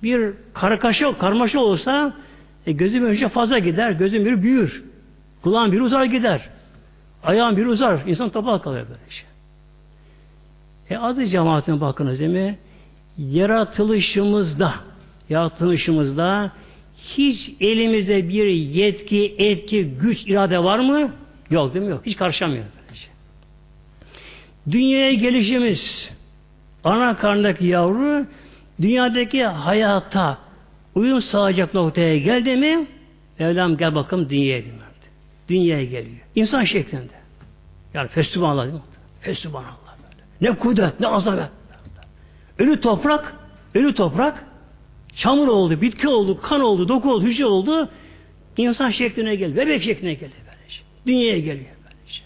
bir kargaşa, karmaşa olsa e, gözün hücre fazla gider. Gözün biri büyür. Kulağın biri uzar gider. Ayağın biri uzar. İnsan topa kalıyor böyle şey. E adı cemaatine bakınız değil mi? Yaratılışımızda yaratılışımızda hiç elimize bir yetki, etki, güç, irade var mı? Yok değil mi? Yok. Hiç karışamıyor. Böylece. Dünyaya gelişimiz ana karnındaki yavru dünyadaki hayata uyum sağlayacak noktaya geldi mi Mevlam gel bakalım dünyaya diyor. Dünyaya geliyor. İnsan şeklinde. Yani fesubhanallah değil mi? Fesubhanallah böyle. Ne kudret, ne azamet. Ölü toprak, ölü toprak çamur oldu, bitki oldu, kan oldu, doku oldu, hücre oldu. İnsan şekline geldi. Bebek şekline geldi. Dünyaya geliyor. Böylece.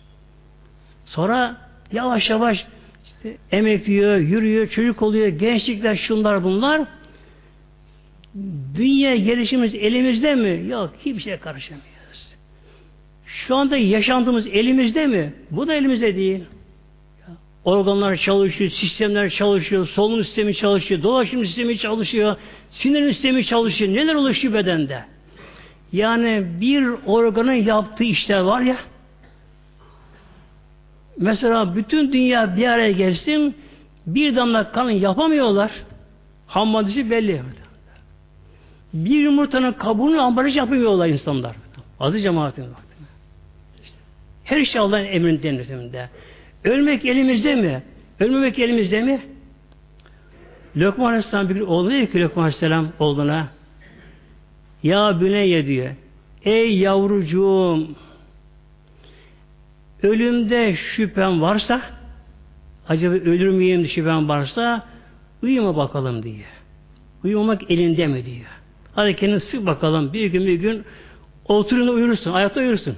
Sonra yavaş yavaş işte emekliyor, yürüyor, çocuk oluyor, gençlikler şunlar bunlar. Dünya gelişimiz elimizde mi? Yok, hiçbir şeye karışamıyoruz. Şu anda yaşantımız elimizde mi? Bu da elimizde değil. Organlar çalışıyor, sistemler çalışıyor, solunum sistemi çalışıyor, dolaşım sistemi çalışıyor, sinir sistemi çalışıyor. Neler oluşuyor bedende? Yani bir organın yaptığı işler var ya, mesela bütün dünya bir araya gelsin, bir damla kanı yapamıyorlar. Ham maddesi belli. Bir yumurtanın kabuğunu ambalaj yapıyorlar insanlar. Adı cemaatin Her şey Allah'ın emrinde. Ölmek elimizde mi? Ölmemek elimizde mi? Lokman Aleyhisselam bir gün oğluna diyor ki Lokman Aleyhisselam oğluna Ya Büneyye diyor Ey yavrucuğum ölümde şüphem varsa acaba ölür müyüm şüphem varsa uyuma bakalım diye. Uyumamak elinde mi diyor. Hadi kendini sık bakalım. Bir gün bir gün oturun uyursun. Ayakta uyursun.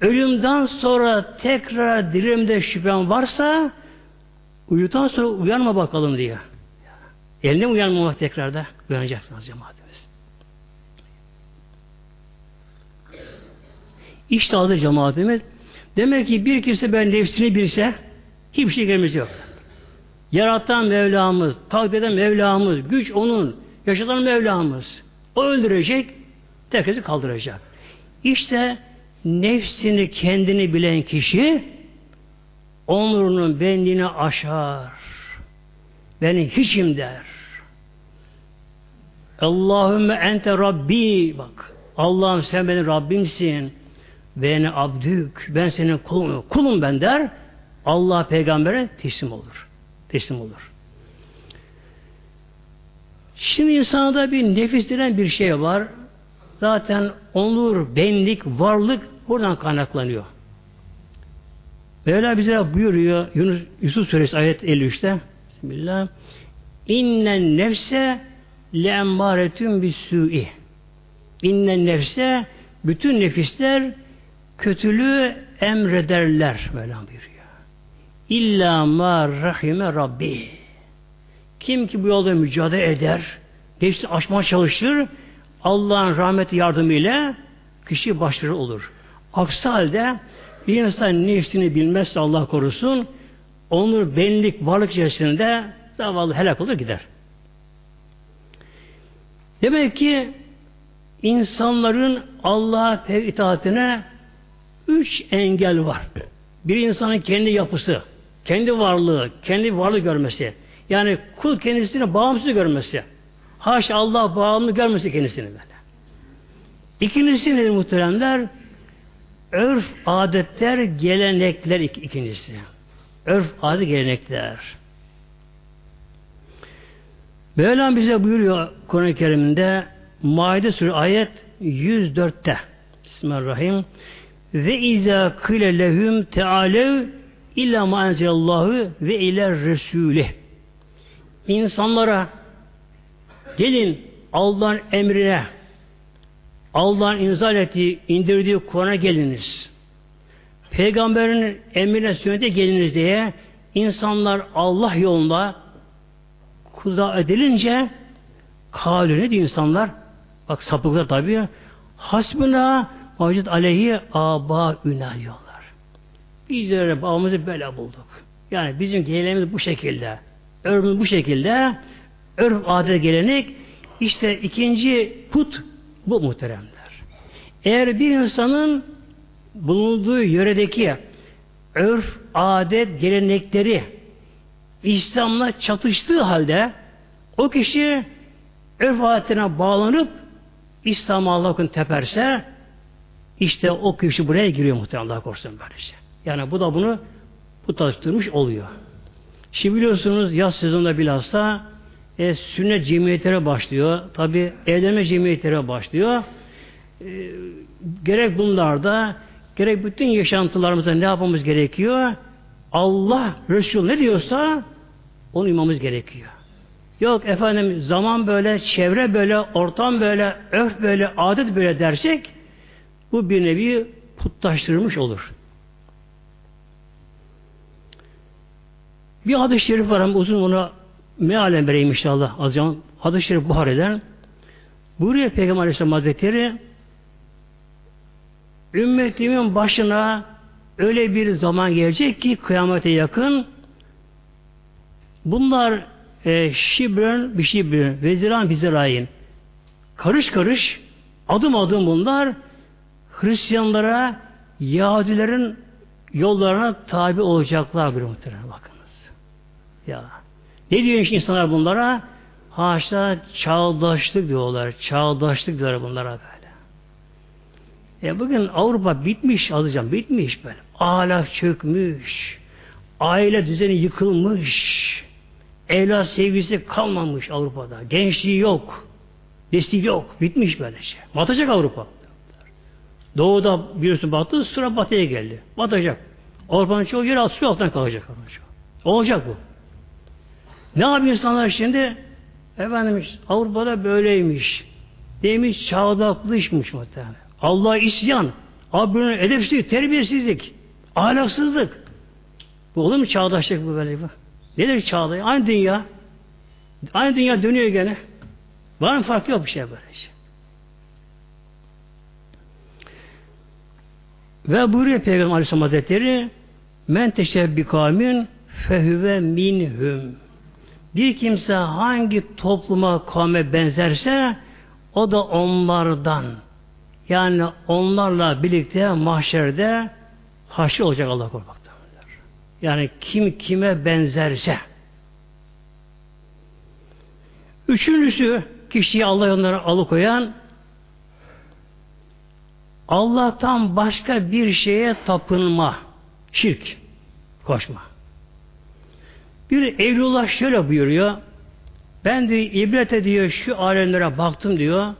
Ölümden sonra tekrar dirimde şüphem varsa uyutan sonra uyanma bakalım diyor. Eline uyanmamak tekrar da uyanacaksınız cemaatimiz. İşte adı cemaatimiz. Demek ki bir kimse ben nefsini bilse hiçbir şey gelmesi yok. Yaratan Mevlamız, takdir eden Mevlamız, güç onun, yaşatan Mevlamız. O öldürecek, tekrar kaldıracak. İşte nefsini kendini bilen kişi onurunun benliğini aşar. Beni hiçim der. Allahümme ente Rabbi bak. Allah'ım sen benim Rabbimsin. Beni abdük. Ben senin kulum, kulum ben der. Allah peygambere teslim olur. Teslim olur. Şimdi insanda bir nefis denen bir şey var. Zaten onur, benlik, varlık Buradan kaynaklanıyor. Mevla bize buyuruyor Yunus, Yusuf Suresi ayet 53'te Bismillah İnnen nefse le'emmâretün bisû'i İnnen nefse bütün nefisler kötülüğü emrederler Mevla buyuruyor. İlla ma rahime Rabbi kim ki bu yolda mücadele eder nefsini aşmaya çalışır Allah'ın rahmeti yardımıyla kişi başarılı olur. Aksi halde bir insan nefsini bilmezse Allah korusun onun benlik varlık içerisinde zavallı helak olur gider. Demek ki insanların Allah'a itaatine üç engel var. Bir insanın kendi yapısı, kendi varlığı, kendi varlığı görmesi. Yani kul kendisini bağımsız görmesi. Haşa Allah bağımlı görmesi kendisini böyle. İkincisi nedir muhteremler? Örf, adetler, gelenekler ik ikincisi. Örf, adet, gelenekler. Mevlam bize buyuruyor Kur'an-ı Kerim'de Maide Suresi ayet 104'te Bismillahirrahmanirrahim ve izâ kıle lehum teâlev illa ma enzelallahu ve ile resûlih İnsanlara gelin Allah'ın emrine Allah'ın inzal ettiği, indirdiği Kur'an'a geliniz. Peygamberin emrine sünnete geliniz diye insanlar Allah yolunda kuda edilince kâlü ne diyor insanlar? Bak sapıklar tabi hasbuna mevcut aleyhi aba üna diyorlar. Bizlere babamızı böyle bulduk. Yani bizim geleneğimiz bu şekilde. Örfümüz bu şekilde. Örf adet gelenek işte ikinci put bu muhteremler. Eğer bir insanın bulunduğu yöredeki örf, adet, gelenekleri İslam'la çatıştığı halde o kişi örf adetine bağlanıp İslam'a Allah'ın teperse işte o kişi buraya giriyor muhtemelen Allah korusun böylece. Yani bu da bunu bu tanıştırmış oluyor. Şimdi biliyorsunuz yaz sezonunda bilhassa e, sünnet cemiyetlere başlıyor. Tabi evlenme cemiyetlere başlıyor. E, gerek bunlarda gerek bütün yaşantılarımızda ne yapmamız gerekiyor? Allah Resul ne diyorsa onu uymamız gerekiyor. Yok efendim zaman böyle, çevre böyle, ortam böyle, örf böyle, adet böyle dersek bu bir nevi putlaştırılmış olur. Bir hadis-i şerif var ama uzun ona mealen vereyim inşallah. Azcan hadis-i şerif Buhari'den. Buyuruyor Peygamber Aleyhisselam Hazretleri ümmetimin başına öyle bir zaman gelecek ki kıyamete yakın bunlar e, şibren bir şibren veziran bizirayin karış karış adım adım bunlar Hristiyanlara Yahudilerin yollarına tabi olacaklar bir muhtemelen bakınız. Ya. Ne diyor insanlar bunlara? Haşa çağdaşlık diyorlar. Çağdaşlık diyorlar bunlara böyle. E bugün Avrupa bitmiş alacağım. Bitmiş böyle. Ahlak çökmüş. Aile düzeni yıkılmış. Evlat sevgisi kalmamış Avrupa'da. Gençliği yok. Nesli yok. Bitmiş böyle şey. Batacak Avrupa. Doğuda birisi battı, sıra batıya geldi. Batacak. Avrupa'nın çoğu yeri su altından kalacak. Olacak bu. Ne yapıyor insanlar şimdi? Efendim Avrupa'da böyleymiş. Demiş çağdaklışmış muhtemelen. Allah isyan. Abinin edepsizlik, terbiyesizlik, ahlaksızlık. Bu olur mu çağdaşlık bu böyle bu? Nedir çağda? Aynı dünya. Aynı dünya dönüyor gene. Var mı fark yok bir şey böyle şey. Ve buyuruyor Peygamber Aleyhisselam Hazretleri men teşebbü kavmin fehüve minhum. Bir kimse hangi topluma kavme benzerse o da onlardan. Yani onlarla birlikte mahşerde haşr olacak Allah korkmaktadır. Yani kim kime benzerse. Üçüncüsü kişiyi Allah onlara alıkoyan Allah'tan başka bir şeye tapınma. Şirk. Koşma. Bir Evlullah şöyle buyuruyor. Ben diyor ibret ediyor şu alemlere baktım diyor.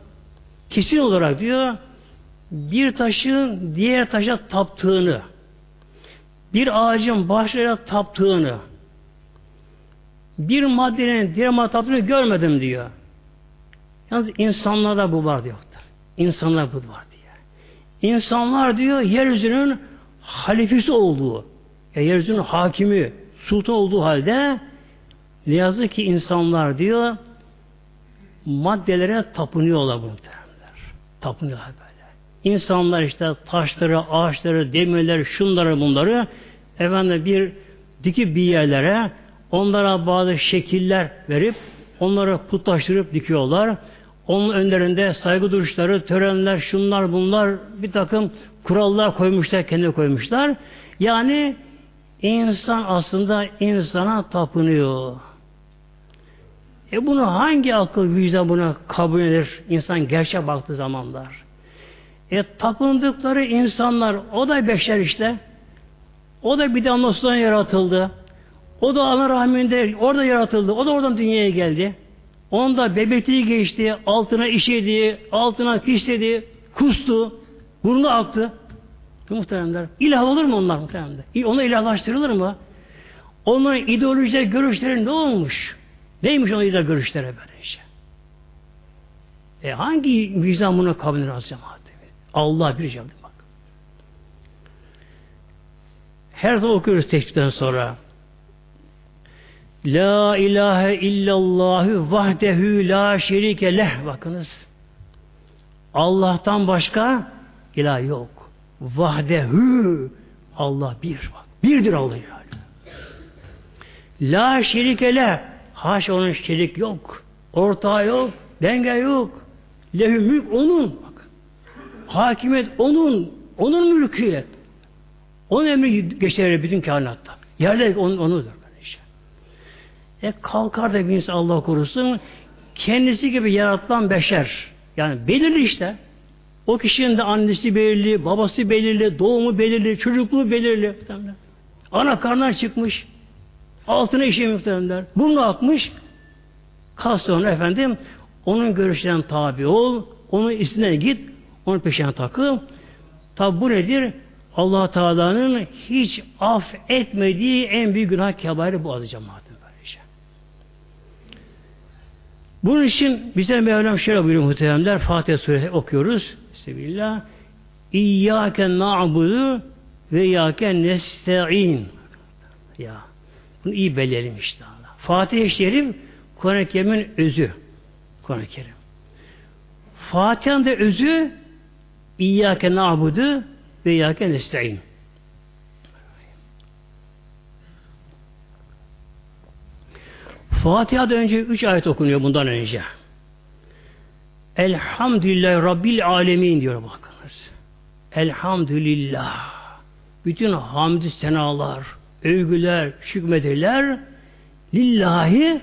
Kesin olarak diyor bir taşın diğer taşa taptığını bir ağacın başlarına taptığını bir maddenin diğer madde taptığını görmedim diyor. Yalnız insanlarda bu var diyor. İnsanlar bu var diyor. İnsanlar diyor yeryüzünün halifesi olduğu, yani yeryüzünün hakimi, sultan olduğu halde ne yazık ki insanlar diyor maddelere tapınıyorlar bu muhtemelenler. Tapınıyorlar böyle. İnsanlar işte taşları, ağaçları, demirleri, şunları bunları efendim bir dikip bir yerlere onlara bazı şekiller verip onları putlaştırıp dikiyorlar. Onun önlerinde saygı duruşları, törenler, şunlar bunlar bir takım kurallar koymuşlar, kendi koymuşlar. Yani İnsan aslında insana tapınıyor. E bunu hangi akıl vicdan buna kabul eder insan gerçek baktığı zamanlar? E tapındıkları insanlar o da beşer işte. O da bir damlasından yaratıldı. O da ana rahminde orada yaratıldı. O da oradan dünyaya geldi. Onda bebekliği geçti, altına işedi, altına pisledi, kustu, burnu aktı. Muhteremler. İlah olur mu onlar muhteremler? Ona ilahlaştırılır mı? Onların ideolojileri, görüşleri ne olmuş? Neymiş onun ideoloji görüşleri böyle şey? E hangi vicdan buna kabul eder cemaat? Allah bir cevap bak. Her zaman okuyoruz teşbihten sonra. La ilahe illallahü vahdehu la şerike leh. Bakınız. Allah'tan başka ilah yok. Vahdehu Allah bir bak. Birdir Allah yani. La şerikele haş onun şerik yok. Ortağı yok. Denge yok. Lehü mülk onun. Bak. Hakimiyet onun. Onun mülkiyet. Onun emri geçer bütün kainatta. Yerde onun, onudur. Işte. E kalkar da bir insan Allah korusun kendisi gibi yaratılan beşer. Yani belirli işte. O kişinin de annesi belirli, babası belirli, doğumu belirli, çocukluğu belirli. Ana karnından çıkmış. Altına işe muhtemelenler. Bunu atmış. Kas sonra efendim onun görüşlerine tabi ol. Onun izinden git. Onun peşine takıl. Tabi bu nedir? allah Teala'nın hiç af etmediği en büyük günah kebairi bu adı cemaatin böylece. Bunun için bize Mevlam şöyle buyuruyor muhteremler. Fatiha suresi okuyoruz. Bismillah. İyyâke na'budu ve iyyâke nesta'in. Ya. Bunu iyi belirleyelim işte. Fatih-i Şerif Kur'an-ı Kerim'in özü. Kur'an-ı Kerim. Fatiha'nın da özü İyyâke na'budu ve iyyâke nesta'in. Fatiha'da önce üç ayet okunuyor bundan önce. Elhamdülillah Rabbil Alemin diyor bakınız. Elhamdülillah. Bütün hamdü senalar, övgüler, şükmedirler lillahi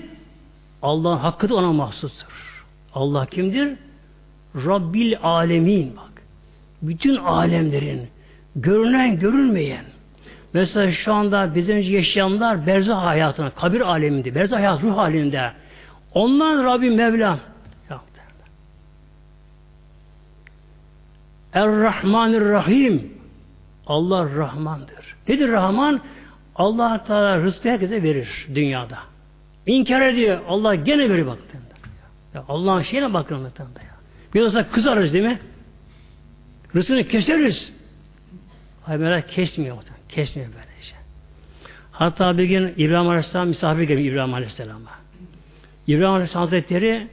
Allah'ın hakkı da ona mahsustur. Allah kimdir? Rabbil Alemin bak. Bütün alemlerin görünen görülmeyen mesela şu anda bizden önce yaşayanlar berzah hayatına, kabir aleminde, berzah hayat ruh halinde. Ondan Rabbi Mevlam Er-Rahmanir-Rahim. Allah Rahmandır. Nedir Rahman? Allah Teala rızkı herkese verir dünyada. İnkar ediyor. Allah gene verir bak. Ya Allah'ın şeyine bakın ya. Bir olsa kızarız değil mi? Rızkını keseriz. Ay merak kesmiyor. Kesmiyor böyle şey. Hatta bir gün İbrahim Aleyhisselam misafir gelmiş İbrahim Aleyhisselam'a. İbrahim Aleyhisselam Hazretleri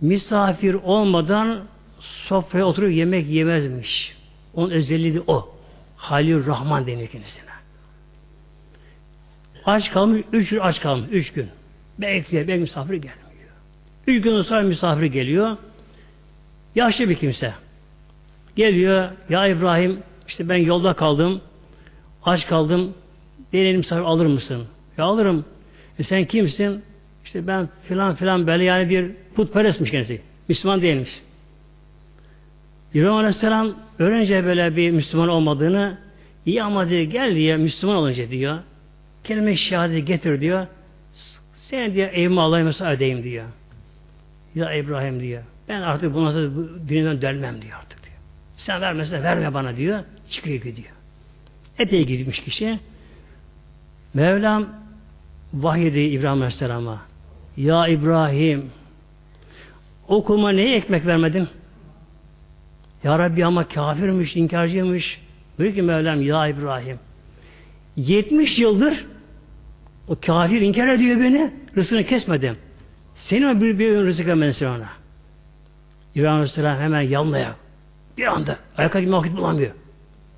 misafir olmadan sofraya oturup yemek yemezmiş. Onun özelliği de o. Halil Rahman deniyor kendisine. Aç kalmış, üç gün aç kalmış, üç gün. Bekliyor, belki misafir gelmiyor. Üç gün sonra misafir geliyor. Yaşlı bir kimse. Geliyor, ya İbrahim, işte ben yolda kaldım, aç kaldım, beni misafir alır mısın? Ya alırım. E sen kimsin? İşte ben filan filan böyle yani bir putperestmiş kendisi. Müslüman değilmiş. İbrahim Aleyhisselam öğrenince böyle bir Müslüman olmadığını iyi ama diyor gel diye Müslüman olunca diyor kelime şehadeti getir diyor seni diyor evime alayım mesela ödeyim diyor. Ya İbrahim diyor. Ben artık bu dininden dönmem diyor artık diyor. Sen vermezsen verme bana diyor. Çıkıyor gidiyor. Epey gitmiş kişi. Mevlam vahyedi İbrahim Aleyhisselam'a. Ya İbrahim okuma neye ekmek vermedin? Ya Rabbi ama kafirmiş, inkarcıymış. Diyor ki Mevlam ya İbrahim 70 yıldır o kafir inkar ediyor beni. Rızkını kesmedim. Senin bir, bir rızık vermedin ona. İbrahim Aleyhisselam hemen yanlaya. Bir anda ayakta gitme vakit bulamıyor.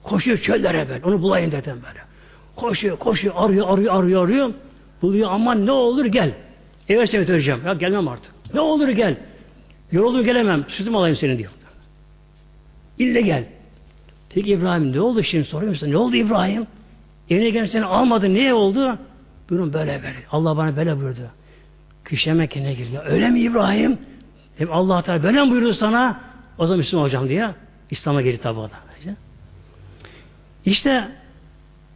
Koşuyor çöllere böyle. Onu bulayım dedim böyle. Koşuyor, koşuyor, arıyor, arıyor, arıyor, arıyor. Buluyor aman ne olur gel. Eve seni götüreceğim. Ya gelmem artık. Ne olur gel. Yoruldum gelemem. Sütüm alayım seni diyor. İlle gel. Peki İbrahim ne oldu şimdi soruyor musun? Ne oldu İbrahim? Evine gelip seni almadı. Niye oldu? Buyurun böyle böyle. Allah bana böyle buyurdu. Kişi Mekke'ne gir. öyle mi İbrahim? Dedim Allah Teala böyle mi buyurdu sana? O zaman Müslüman olacağım diye. İslam'a geri tabi adam. İşte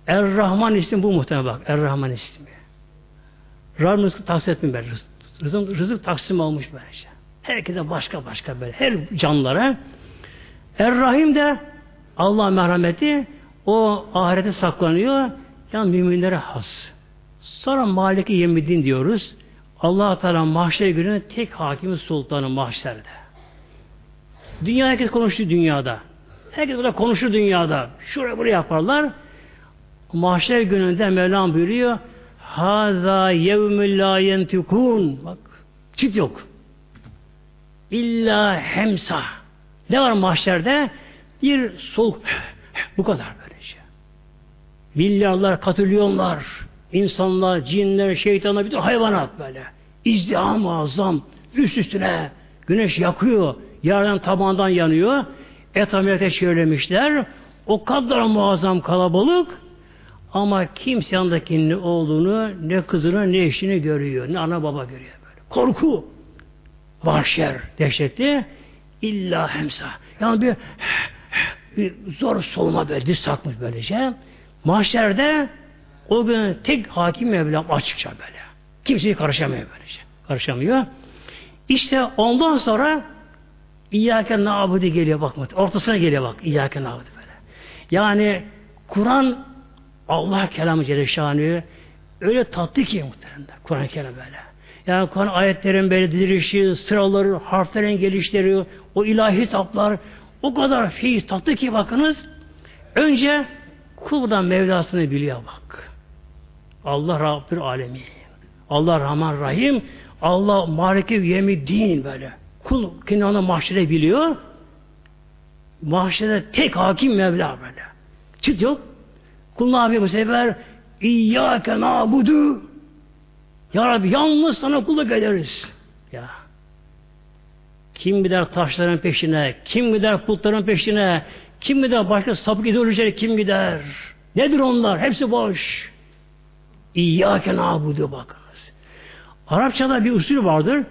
Er-Rahman ismi bu muhtemelen bak. Er-Rahman ismi. Rabbim rızkı taksim etmiyor böyle. Rızık, rızık taksim olmuş böylece. Herkese başka başka böyle. Her canlılara Er-Rahim de Allah merhameti o ahirete saklanıyor. Yani müminlere has. Sonra Maliki Yemidin diyoruz. allah Teala mahşer günü tek hakimi sultanı mahşerde. Dünya herkes konuştu dünyada. Herkes burada konuşur dünyada. Şuraya buraya yaparlar. Mahşer gününde Mevlam buyuruyor Haza yevmü la yentikun. Bak çift yok. İlla hemsa. Ne var mahşerde? Bir soğuk bu kadar böyle şey. Milyarlar, katrilyonlar, insanlar, cinler, şeytanlar, bütün hayvanat böyle. İzdiham muazzam, üst üstüne güneş yakıyor, yerden tabandan yanıyor. Et ameliyata çevremişler. O kadar muazzam kalabalık ama kimse yanındaki ne olduğunu, ne kızını, ne eşini görüyor. Ne ana baba görüyor böyle. Korku. Vahşer, dehşetli. İlla hemsa. Yani bir, bir zor solma böyle, diz takmış böylece. Mahşerde O gün tek hakim Mevlam açıkça böyle. Kimseyi karışamıyor böylece. Karışamıyor. İşte ondan sonra İyyâke nâbudu geliyor bak. Ortasına geliyor bak. İyyâke nâbudu böyle. Yani Kur'an Allah kelamı Celle öyle tatlı ki muhtemelen. Kur'an kelamı böyle. Yani Kur'an ayetlerin böyle dizilişi, sıraları, harflerin gelişleri, o ilahi hitaplar o kadar feyiz tatlı ki bakınız önce kuldan Mevlasını biliyor bak. Allah Rabbül Alemin. Allah Rahman Rahim. Allah Maliki Yemi Din böyle. Kul kinanı mahşere biliyor. Mahşere tek hakim Mevla böyle. Çıt yok. Kul ne yapıyor bu sefer? İyyâke nâbudu. Ya Rabbi yalnız sana kulluk ederiz. Ya. Kim gider taşların peşine? Kim gider putların peşine? Kim gider başka sapık ideolojileri kim gider? Nedir onlar? Hepsi boş. İyyâke nâbudu bakınız. Arapçada bir usul vardır.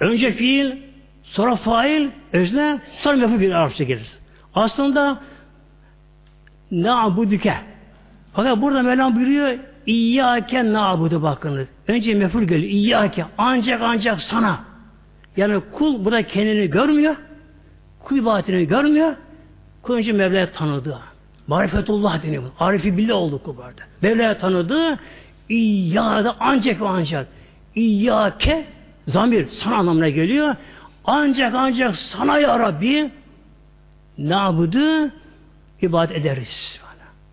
Önce fiil, sonra fail, özne, sonra meful bir Arapça gelir. Aslında na'buduke. Fakat burada Mevlam buyuruyor İyyâke na'budu bakınız. Önce meful geliyor. İyyâke. Ancak ancak sana. Yani kul burada kendini görmüyor. Kul ibadetini görmüyor. Kul önce Mevla'yı tanıdı. Marifetullah deniyor. Arifi billah oldu kul burada. Mevla'yı tanıdı. İyyâde ancak ve ancak. İyyâke zamir sana anlamına geliyor. Ancak ancak sana ya Rabbi nabudu ibadet ederiz.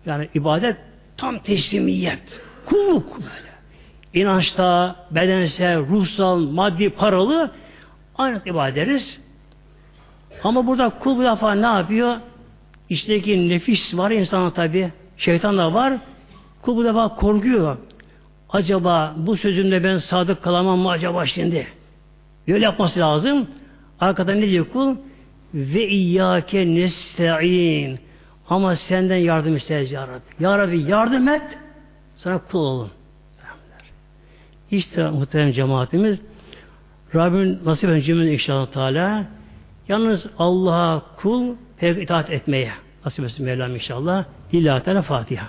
Yani ibadet tam teslimiyet. Kulluk böyle. İnançta, bedensel, ruhsal, maddi, paralı aynı ibadet ederiz. Ama burada kul bu defa ne yapıyor? İçteki nefis var insana tabi. Şeytan da var. Kul bu defa korkuyor. Acaba bu sözümde ben sadık kalamam mı acaba şimdi? Böyle yapması lazım. Arkada ne diyor kul? Ve iyyâke nesta'in. Ama senden yardım isteriz ya Rabbi. Ya Rabbi yardım et. Sana kul olun. İşte muhterem cemaatimiz Rabbim nasip edin inşallah Teala. Yalnız Allah'a kul itaat etmeye nasip etsin Mevlam inşallah. İlahi Teala Fatiha.